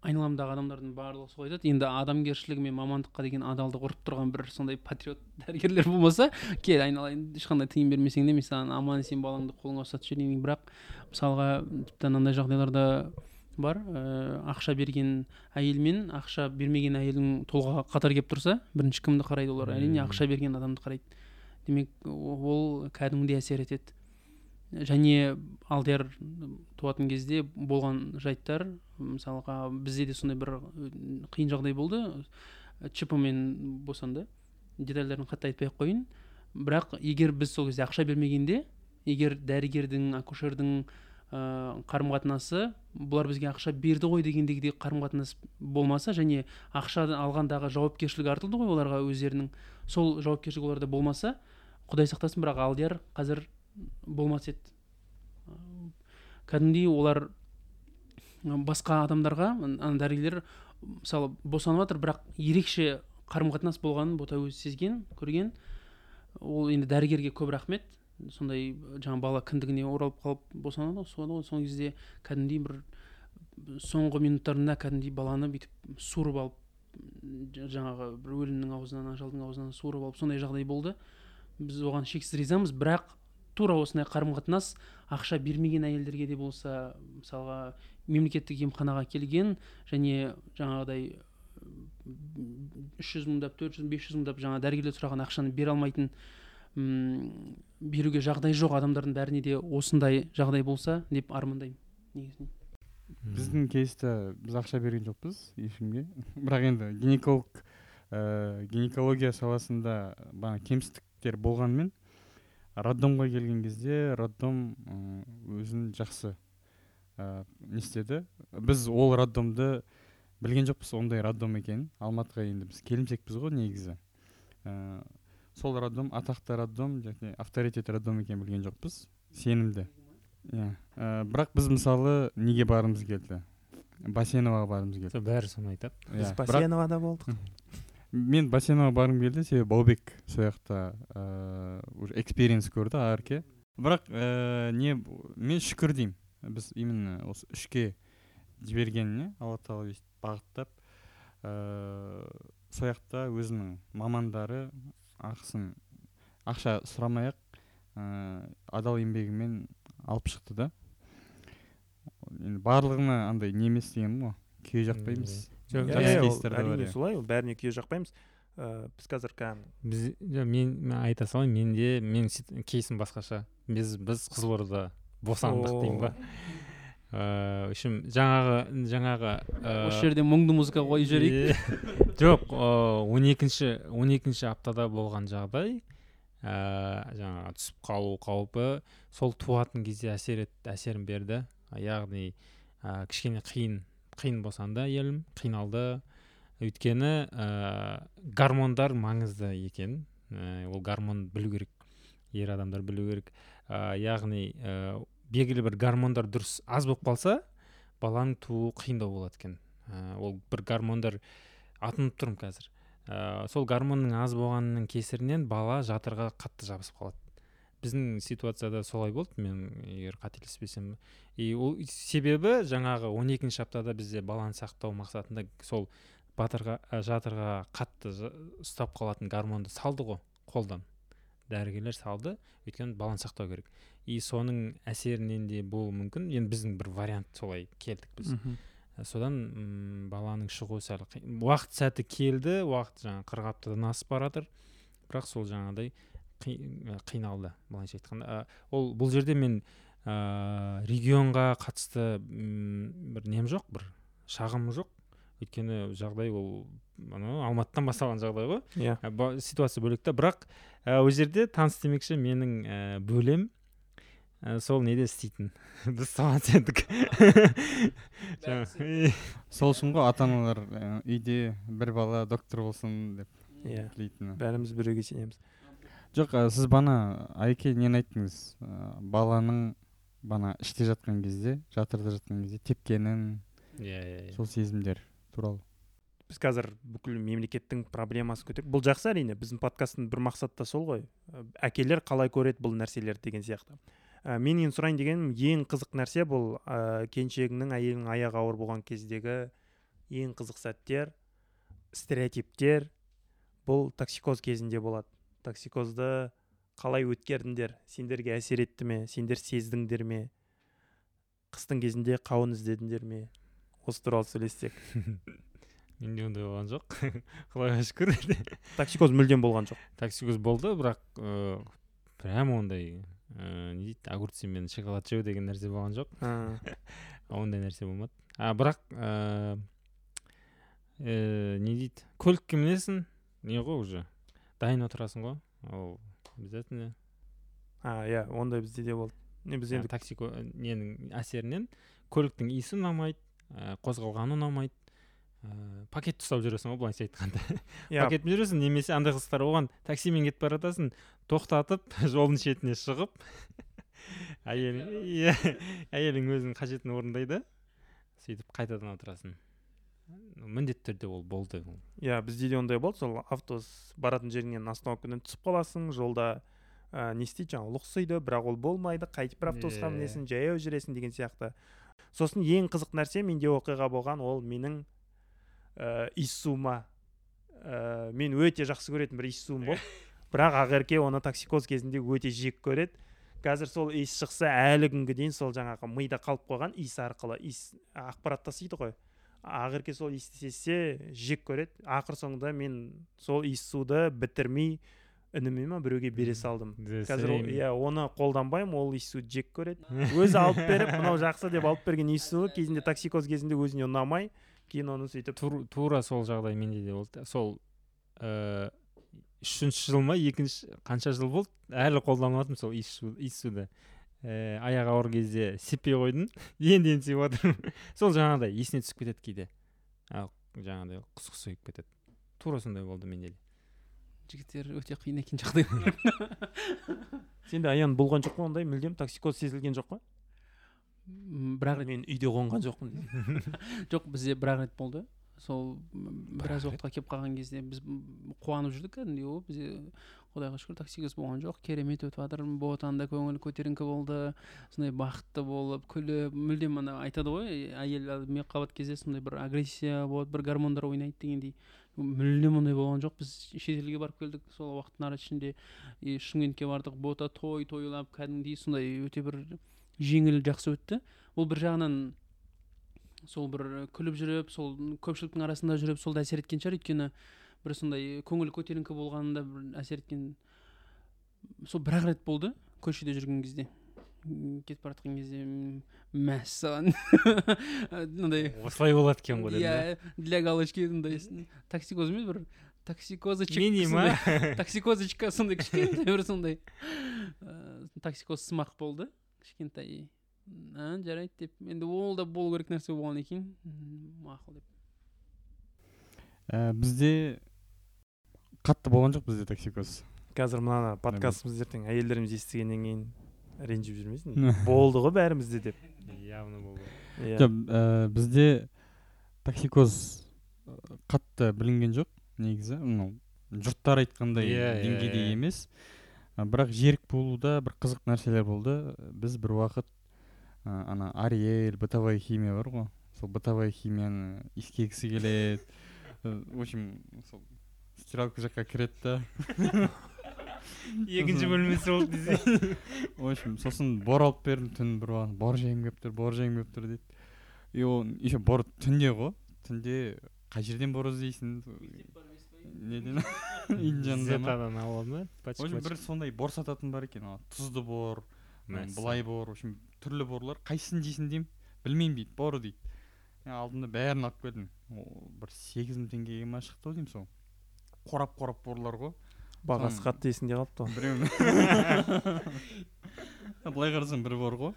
B: айналамдағы адамдардың барлығы солай айтады енді адамгершілігі мен мамандыққа деген адалдық ұрып тұрған бір сондай патриот дәрігерлер болмаса кел айналайын ешқандай тыйым бермесең де мен саған аман есен балаңды қолыңа ұстатып жіберейін бірақ мысалға тіпті анандай жағдайларда бар. Ә, ақша берген әйел мен ақша бермеген әйелдің толғағы қатар келіп тұрса бірінші кімді қарайды олар? Әрине ақша берген адамды қарайды. Демек ол кәдімгідей әсер етеді. Және алдияр туатын кезде болған жайттар мысалға бізде де сондай бір қиын жағдай болды. Чп мен босанды. Детальдарын қатты айтпай ақ қояйын. Бірақ егер біз сол кезде ақша бермегенде егер дәрігердің акушердің ыыы қарым қатынасы бұлар бізге ақша берді ғой дегендегідей қарым қатынас болмаса және ақша алғандағы жауапкершілік артылды ғой оларға өздерінің сол жауапкершілік оларда болмаса құдай сақтасын бірақ алдияр қазір болмас еді. Кәдімгідей олар басқа адамдарға ана дәрігерлер мысалы босанып жатыр бірақ ерекше қарым қатынас болғанын ботагөз сезген көрген. Ол енді дәрігерге көп рахмет. Сондай жаңа бала кіндігіне оралып қалып босанады ғой сол кезде кәдімгідей бір соңғы минуттарында кәдімгідей баланы бүйтіп суырып алып жаңағы бір өлімнің аузынан ажалдың аузынан суырып алып сондай жағдай болды. Біз оған шексіз ризамыз бірақ тура осындай қарым қатынас ақша бермеген әйелдерге де болса мысалға мемлекеттік емханаға келген және жаңағыдай үш жүз мыңдап төрт жүз бес жүз мыңдап жаңа дәрігерлер сұраған ақшаны бере алмайтын м беруге жағдай жоқ адамдардың бәріне де осындай жағдай болса деп армандаймын негізінен.
D: Біздің кейста біз ақша берген жоқпыз ешкімге. Бірақ енді гинеколог ә, гинекология саласында бағана кемістіктер болғанымен роддомға келген кезде роддом өзін жақсы ә, не істеді? Біз ол роддомды білген жоқпыз ондай роддом екенін. Алматыға енді біз келімсекпіз ғой негізі. Ә, сол роддом атақты роддом және авторитет роддом екенін білген жоқпыз. Сенімді. Иә. Ә, бірақ біз мысалы неге барғымыз келді? Басеноваға барғымыз келді.
C: Бәрі соны айтады.
A: Біз
D: Иә, бірақ
A: басеновада болдық.
D: мен басеноваға барғым келді себебі баубек сол жақта ыыы уже экспириенс көрді арке бірақ ә, не мен шүкір деймін. Біз именно осы үшке жібергеніне алла тағала өйстіп бағыттап ыыы сол жақта өзінің мамандары ақысын ақша сұрамай ақ ыыы адал еңбегімен алып шықты да. Енді барлығына андай не емес дегенім ғой күйе жақпаймыз
C: жоқ
A: Иә, әрине солай ол бәріне күйе жақпаймыз. Ыыы біз қазір кәдімгі
C: біз жоқ, мен, мен айта салайын менде мен кейсім басқаша. Біз біз қызылордада босандық деймін ба? Ыыы общем жаңағы жаңағы
B: осы
C: ыыы,
B: жерде мұңды музыка қойып жіберейік.
C: жоқ он екінші он екінші аптада болған жағдай. Ыыы жаңағы түсіп қалу қаупі. Сол туатын кезде әсер ет, әсерін берді. Яғни ә, кішкене қиын қиын босанды әйелім қиналды. Өйткені ә, гормондар маңызды екен. Ә, ол гормон білу керек ер адамдар білу керек. Ә, яғни ә, белгілі бір гормондар дұрыс аз болып қалса баланың тууы қиындау болады екен. Ә, ол бір гормондар атынып тұрмын қазір. Ә, сол гормонның аз болғанының кесірінен бала жатырға қатты жабысып қалады. Біздің ситуацияда солай болды мен егер қателеспесем. И ол себебі жаңағы 12 екінші аптада бізде баланы сақтау мақсатында сол батырға ә, жатырға қатты ұстап қалатын гормонды салды ғой қолдан. Дәрігерлер салды өйткені баланы сақтау керек. И соның әсерінен де болуы мүмкін. Енді біздің бір вариант солай келдік біз. Содан м, баланың шығуы сәл уақыт сәті келді уақыт жаңағы қырық аптадан асып бара жатыр бірақ сол жаңағыдай қи- қиналды былайша айтқанда. Ә, ол бұл жерде мен ә, регионға қатысты м, бір нем жоқ бір шағым жоқ. Өйткені жағдай ол анау алматыдан басталған жағдай ғой.
A: Иә.
C: Ба- ситуация бөлек та бірақ ә, ол жерде таныс демекші менің ә, бөлем ә, сол неде істейтін біз соған сендік
D: сол үшін ғой ата аналар үйде бір бала доктор болсын деп
A: иә
D: тілейтіні
A: бәріміз біреуге сенеміз
D: жоқ ә, сіз бана айке нені айттыңыз ә, баланың бана іште жатқан кезде жатырда жатқан кезде тепкенін
C: иә иә иә
D: сол сезімдер туралы
A: біз қазір бүкіл мемлекеттің проблемасын көтеріп бұл жақсы әрине біздің подкасттың бір мақсаты да сол ғой. Әкелер қалай көреді бұл нәрселерді деген сияқты. Ә, мен енді сұрайын дегенім ең қызық нәрсе бұл ә, келіншегіңнің әйеліңнің аяғы ауыр болған кездегі ең қызық сәттер стереотиптер бұл токсикоз кезінде болады. Токсикозды қалай өткердіңдер? Сендерге әсер етті ме? Сендер сездіңдер ме? Қыстың кезінде қауын іздедіңдер ме? Осы туралы сөйлессек.
C: Менде ондай болған жоқ. Құдайға шүкір.
A: Токсикоз мүлдем болған жоқ.
C: Токсикоз болды бірақ ыыы прям ондай ыыы не дейді огурцы мен шоколад жеу деген нәрсе болған жоқ. Ондай нәрсе болмады. А бірақ ыыы э, не дейді көлікке мінесің не ғой уже дайын отырасың ғой. Ол обязательно.
A: А иә ондай бізде де болды. Не біз енді
C: такси ненің әсерінен көліктің иісі ұнамайды ә, қозғалғаны ұнамайды. Ә, пакетті ұстап жүресің ғой былайша айтқанда.
A: Иә.
C: Пакетпен жүресің немесе андай қыздар оған таксимен кетіп бара жатасың тоқтатып жолдың шетіне шығып әйелің иә әйелің өзінің қажетін орындайды сөйтіп қайтадан отырасың. Міндетті түрде ол болды. Ол
A: иә бізде де ондай болды. Сол автобус баратын жеріңнен остановкадан түсіп қаласың жолда ә, не істейді жаңағы лұқсиды бірақ ол болмайды қайтып бір автобусқа
C: Иә.
A: мінесің жаяу жүресің деген сияқты. Сосын ең қызық нәрсе менде оқиға болған ол менің ә, иіссуыма ә, мен өте жақсы көретін бір иіссуым болды. бірақ ақерке оны токсикоз кезінде өте жек көреді. Қазір сол иіс шықса әлі күнге дейін сол жаңағы мида қалып қойған иіс арқылы иіс ақпарат тасиды ғой. Ақерке сол иісті сезсе жек көреді. Ақыр соңында мен сол иіссуды бітірмей ініме ма біреуге бере салдым. Қазір иә оны қолданбаймын ол иіссуды жек көреді. Өзі алып беріп мынау жақсы деп алып берген иіссуы кезінде токсикоз кезінде өзіне ұнамай кейін оны сөйтіп
C: тур- тура сол жағдай менде де болды. Сол ыыы үшінші жыл ма екінші қанша жыл болды? Әлі қолданып жатырмын сол иіссу- иіссуды ііі аяғы ауыр кезде сеппей қойдым енді енді сүйіп жатырмын сол жаңағыдай есіне түсіп кетеді кейде. Жаңағыдай құсқысы келіп кетеді. Тура сондай болды менде де.
B: Жігіттер өте қиын екен жағдай.
A: Сенде аян болған жоқ па ондай? мүлдем токсикоз сезілген жоқ па?
B: Бірақ рет.
A: Мен үйде қонған жоқпын.
B: Жоқ бізде бір ақ рет болды. Сол біраз уақытқа келіп қалған кезде біз қуанып жүрдік кәдімгідей о бізде құдайға шүкір токсикоз болған жоқ керемет өтіп жатыр ботанда көңіл көтеріңкі болды сондай бақытты болып күліп мүлдем ана айтады ғой әйел мен қабат кезде сондай бір агрессия болады бір гормондар ойнайды дегендей. Мүлдем ондай болған жоқ біз шетелге барып келдік сол уақыттың ішінде и шымкентке бардық бота той тойлап кәдімгідей сондай өте бір жеңіл жақсы өтті. Ол бір жағынан сол бір күліп жүріп сол көпшіліктің арасында жүріп сол да әсер еткен шығар өйткені бір сондай көңіл көтеріңкі болғанында бір әсер еткен сол бір ақ рет болды көшеде жүрген кезде. Кетіп бара жатқан кезде мәссаған мынандай
C: осылай болады екен ғой
B: иә для галочки мындай токсикоз емес бір токсикозочек
C: мини ма
B: сондай- токсикозочка сондай кішкентай бір сондай ыыы, токсикоз сымақ болды кішкентай. А жарайды деп енді ол да болу керек нәрсе болғаннан кейін мақұл деп
D: ә, бізде қатты болған жоқ бізде токсикоз
A: қазір мына подкастымызды ертең әйелдеріміз естігеннен кейін ренжіп жүрмесін болды ғой бәрімізде деп
C: явно болды
A: иә
D: жоқ бізде токсикоз қатты білінген жоқ негізі мынау жұрттар айтқандай
C: Иә,
D: деңгейде емес бірақ жерік болуда бір қызық нәрселер болды біз бір уақыт ә, ана ариэль бытовая химия бар ғой сол бытовая химияны иіскегісі келеді Ә, в общем сол стиралка жаққа кіреді да
C: екінші бөлмесі болды десе
D: в общем сосын бор алып бердім түн бір уақыт бор жегім келіп тұр бор жегім келіп тұр дейді. И ол еще бор түнде ғой. Түнде қай жерден бор іздейсің неден үйдің жанында
C: зетадан
D: в общем бір сондай бор сататын бар екен ана тұзды бор былай бор в общем түрлі борлар. Қайсысын жейсің деймін? Білмеймін дейді бор дейді. Мен алдым да бәрін алып келдім. Бір сегіз мың теңгеге ма шықты ау деймін сол. Қорап қорап борлар ғой.
A: Бағасы қатты есінде қалыпты ғой.
D: біреуін былай қарасаң бір бор ғой.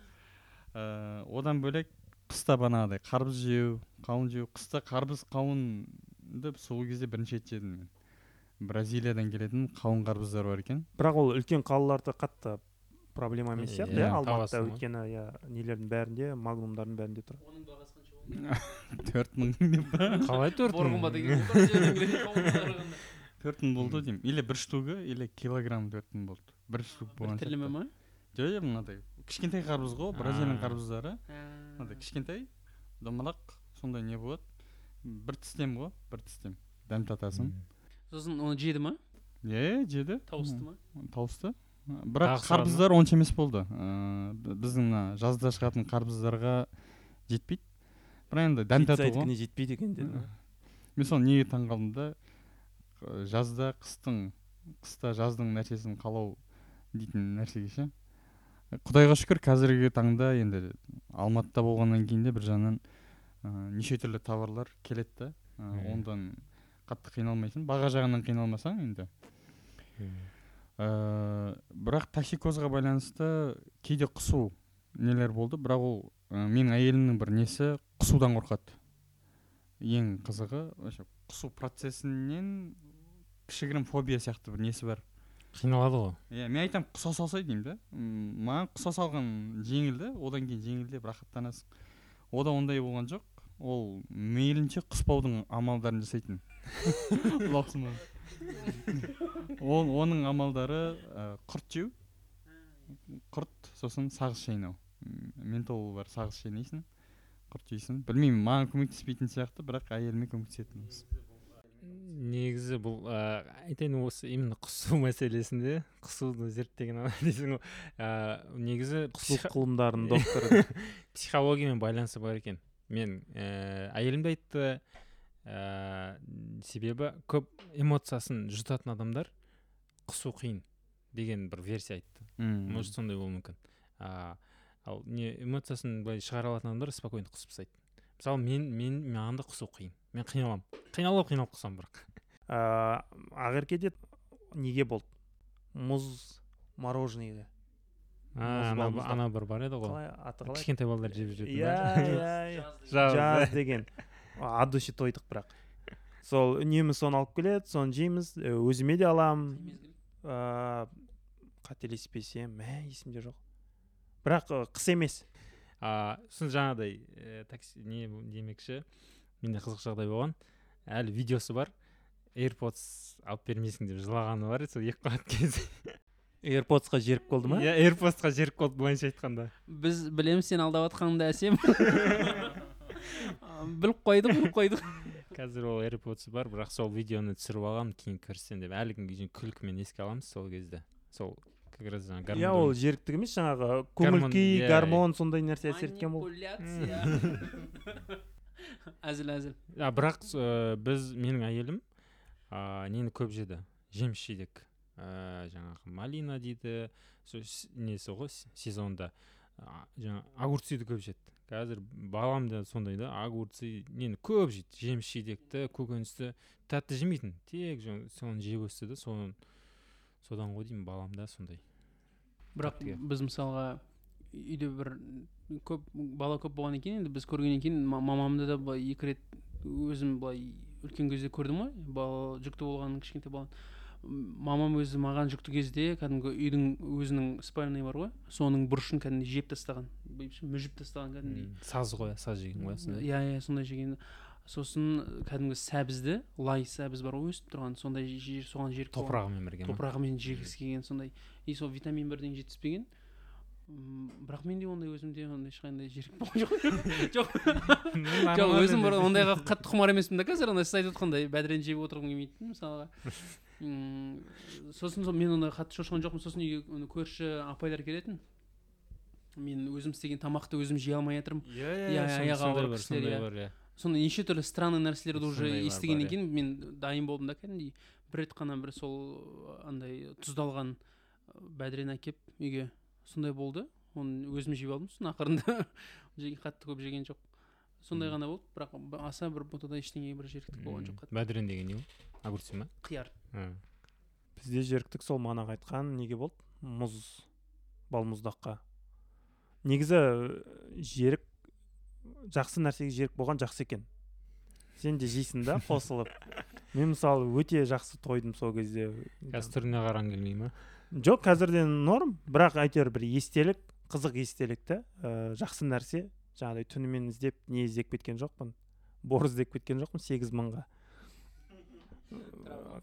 D: Ә, одан бөлек қыста бағанағыдай қарбыз жеу қауын жеу. Қыста қарбыз қауынды сол кезде бірінші рет жедім мен. Бразилиядан келетін қауын қарбыздар бар екен.
A: Бірақ ол үлкен қалаларда қатты проблема емес сияқты
D: Иә,
A: иә алматыда өйткені иә нелердің бәрінде магнумдардың бәрінде тұр.
B: Оның бағасы қанша
D: төрт мың деп па
C: қалай төрт мың?
D: төрт мың болды деймін. Или бір штугы или килограмм төрт мың болды. Бір штук
B: бір
D: болған
B: тілімі
D: сияқты.
B: ма?
D: Жоқ жоқ мынадай кішкентай қарбыз ғой бразилияның қарбыздары. Мынадай кішкентай домалақ сондай не болады. Бір тістем ғой бір тістем. Дәм татасың
B: сосын оны жеді ма?
D: Иә жеді.
B: Тауысты ма?
D: Тауысты. Бірақ қарбыздар онша емес болды. Ыыы біздің мына жазда шығатын қарбыздарға жетпейді. Бірақ енді дәм тату ғой
A: жетпейді екен деді
D: мен сол неге таң қалдым да жазда қыстың қыста жаздың нәрсесін қалау дейтін нәрсеге ше. Құдайға шүкір қазіргі таңда енді алматыда болғаннан кейін де бір жағынан ыыы неше түрлі товарлар келеді да. Ә, ондан қатты қиналмайсың баға жағынан қиналмасаң енді. Ә, бірақ токсикозға байланысты кейде құсу нелер болды. Бірақ ол ә, менің әйелімнің бір несі құсудан қорқады. Ең қызығы вообще құсу процесінен кішігірім фобия сияқты бір несі бар.
C: Қиналады ғой.
D: Иә мен айтамын құса салсай деймін да маған құса салған жеңіл да одан кейін жеңілдеп рахаттанасың. Ода ондай болған жоқ. Ол мейлінше құспаудың амалдарын жасайтын. ол. оның амалдары ә, құрт жеу. Құрт сосын сағыз шайнау. М, ментол бар сағыз шайнайсың құрт жейсің. Білмеймін маған көмектеспейтін сияқты бірақ әйеліме көмектесетін осы
C: негізі бұл ә, айтайын осы именно құсу мәселесінде құсуды зерттеген адам дейсің ғой. Ә, негізі
A: құсу ғылымдарының докторы
C: психологиямен байланысы бар екен. Мен ә, әйелім де айтты ә, себебі көп эмоциясын жұтатын адамдар құсу қиын деген бір версия айтты.
D: М.
C: может сондай болуы мүмкін. А, ал не эмоциясын былай шығара алатын адамдар спокойно құсып тастайды. Мысалы мен мен маған да құсу қиын. Мен қиналамын қиналып қиналып құсамын бірақ.
A: Ә, ақеркеде неге болды? Мұз мороженныйға
C: а, ана, бір бар еді ғой.
A: Қалай? Аты қалай?
C: Кішкентай балалар жеп жүретін
A: иә иә иә.
C: Жаз
A: деген. От души тойдық бірақ. Сол үнемі соны алып келеді соны жейміз ә, өзіме де аламын ә, қателеспесем мә есімде жоқ. Бірақ қыс емес.
C: А сосын жаңағыдай ә, такси не демекші менде қызық жағдай болған. Әлі видеосы бар. AirPods алып бермейсің деп жылағаны бар сол екі қабат кезде.
A: AirPodsқа жеріп болды ма?
C: Иә AirPodsқа жеріп қалды былайынша айтқанда.
B: Біз білеміз сен алдап жатқаныңды әсем. біліп қойдық біліп қойдық.
C: Қазір ол AirPods бар бірақ сол видеоны түсіріп алғанмын кейін көрсем деп. Әлі күнге дейін күлкімен еске аламыз сол кезде. Сол как раз жаңағы
A: иә ол жеріктік емес жаңағы көңіл күй
C: иә,
A: гормон сондай нәрсе әсер еткен бол
B: манипуляция. Әзіл әзіл.
C: А бірақ ә, біз менің әйелім нені көп жеді? Жеміс жидек. Ә, жаңағы малина дейді. Несі ғой? Сезонда. А, жаңа огурцыйды көп жеді. Қазір балам да сондай да огурцы нені көп жейді жеміс жидекті көкөністі тәтті жемейтін тек соны жеп өсті да соны содан ғой деймін балам да сондай.
B: Бірақ біз мысалға үйде бір көп бала көп болғаннан кейін енді біз көргеннен кейін ма- мамамды да былай екі рет өзім былай үлкен кезде көрдім ғой бала жүкті болған кішкентай баланы мамам өзі маған жүкті кезде кәдімгі үйдің өзінің спальный бар ғой соның бұрышын кәдімгідей жеп тастаған. Мүжіп тастаған кәдімгідей.
C: Саз ғой саз жеген ғой сондай
B: иә иә сондай жеген. Сосын кәдімгі сәбізді лай сәбіз бар ғой өсіп тұрған сондай жер соған қойған.
C: топырағымен бірге
B: топырағымен жегісі келген сондай. И сол витамин бірдеңе жетіспеген. Бірақ менде ондай өзімде ондай ешқандай жерік болған жоқ. Жоқ. Жоқ өзім бір ондайға қатты құмар емеспін да қазір. Ана сіз айтып отқандай бәдірен жеп отырғым келмейді мысалға. Сосын сол мен ондай қатты шошыған жоқпын. Сосын үйге көрші апайлар келетін. Мен өзім істеген тамақты өзім жей алмай жатырмын.
C: Иә
B: Иә, аяғы
C: сондай
B: ауыр
C: бар
B: кісілер, иә.
C: иә.
B: Сондай неше түрлі странный нәрселерді уже естігеннен кейін мен дайын болдым да кәдімгідей. Бір рет қана бір сол андай тұздалған бәдірен әкеп үйге сондай болды. Оны өзім жеп алдым сосын ақырында. Жеген қатты көп жеген жоқ. Сондай ғана болды бірақ аса бір бұтада ештеңе бір жеріктік болған жоқ қатты.
C: Бәдірен деген не ол? Огурцы ма?
B: Қияр.
A: Бізде жеріктік сол манағы айтқан неге болды? Мұз балмұздаққа негізі ә, жерік жақсы нәрсеге жерік болған жақсы екен. Сен де жейсің да қосылып. Мен мысалы өте жақсы тойдым сол кезде.
C: Қазір түріне қарағың келмей ма
A: жоқ қазірден норм бірақ әйтеуір бір естелік қызық естелік та ә, жақсы нәрсе. Жаңағыдай түнімен іздеп не іздеп кеткен жоқпын бор іздеп кеткен жоқпын сегіз мыңға.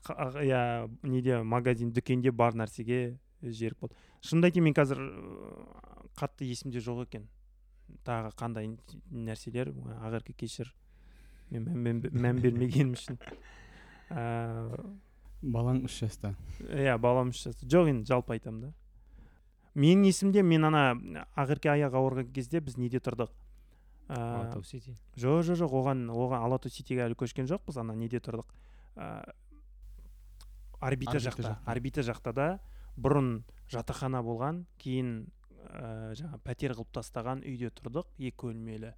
A: А- иә неде магазин дүкенде бар нәрсеге жерік болды. Шынымды айтайын мен қазір ыыы, қатты есімде жоқ екен. Тағы қандай нәрселер ақерке кешір мен мән бермегенім үшін. Ыыы
D: балаң үш жаста.
A: Иә балам үш жаста. Жоқ енді жалпы айтамын да. Менің есімде мен ана ақерке аяғы ауырған кезде біз неде тұрдық? Ыыы
C: алатау сити.
A: Жоқ жоқ жоқ оған оған алатау ситиге әлі көшкен жоқпыз ана неде тұрдық? Ә, орбита жақта. Орбита жақта да бұрын жатақхана болған кейін ә, жаңа пәтер қылып тастаған үйде тұрдық екі бөлмелі.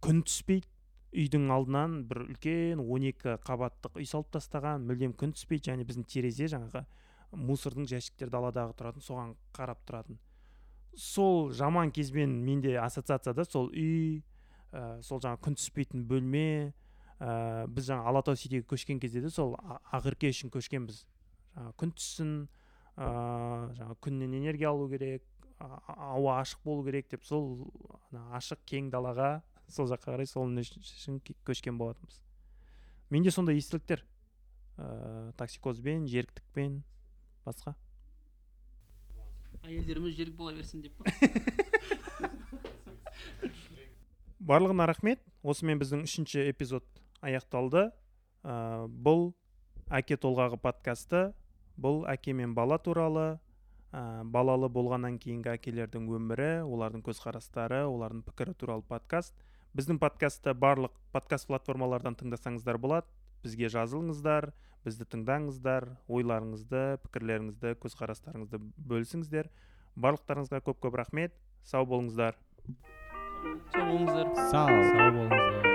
A: Күн түспейді үйдің алдынан бір үлкен 12 қабаттық үй салып тастаған мүлдем күн түспейді және біздің терезе жаңағы мусордың жәшіктер даладағы тұратын соған қарап тұратын. Сол жаман кезбен менде ассоциация да сол үй ә, сол жаңағы күн түспейтін бөлме ә, біз жаңа алатау ситиге көшкен кезде де сол ақерке үшін көшкенбіз. Жаңағы күн түссін ә, жаңағы күннен энергия алу керек ауа ашық болу керек деп сол ашық кең далаға сол жаққа қарай сол үшін ке- көшкен болатынбыз. Менде сондай естеліктер ә, токсикозбен жеріктікпен басқа.
B: Әйелдеріміз жерік бола берсін деп па?
A: Барлығына рахмет. Осымен біздің үшінші эпизод аяқталды. Ә, бұл әке толғағы подкасты бұл әке мен бала туралы ә, балалы болғаннан кейінгі әкелердің өмірі олардың көзқарастары олардың пікірі туралы подкаст. Біздің подкастты барлық подкаст платформалардан тыңдасаңыздар болады. Бізге жазылыңыздар бізді тыңдаңыздар ойларыңызды пікірлеріңізді көзқарастарыңызды бөлісіңіздер. Барлықтарыңызға көп көп рахмет. Сау болыңыздар.
B: Сау болыңыздар.
D: Сау.
C: Сау болыңыздар.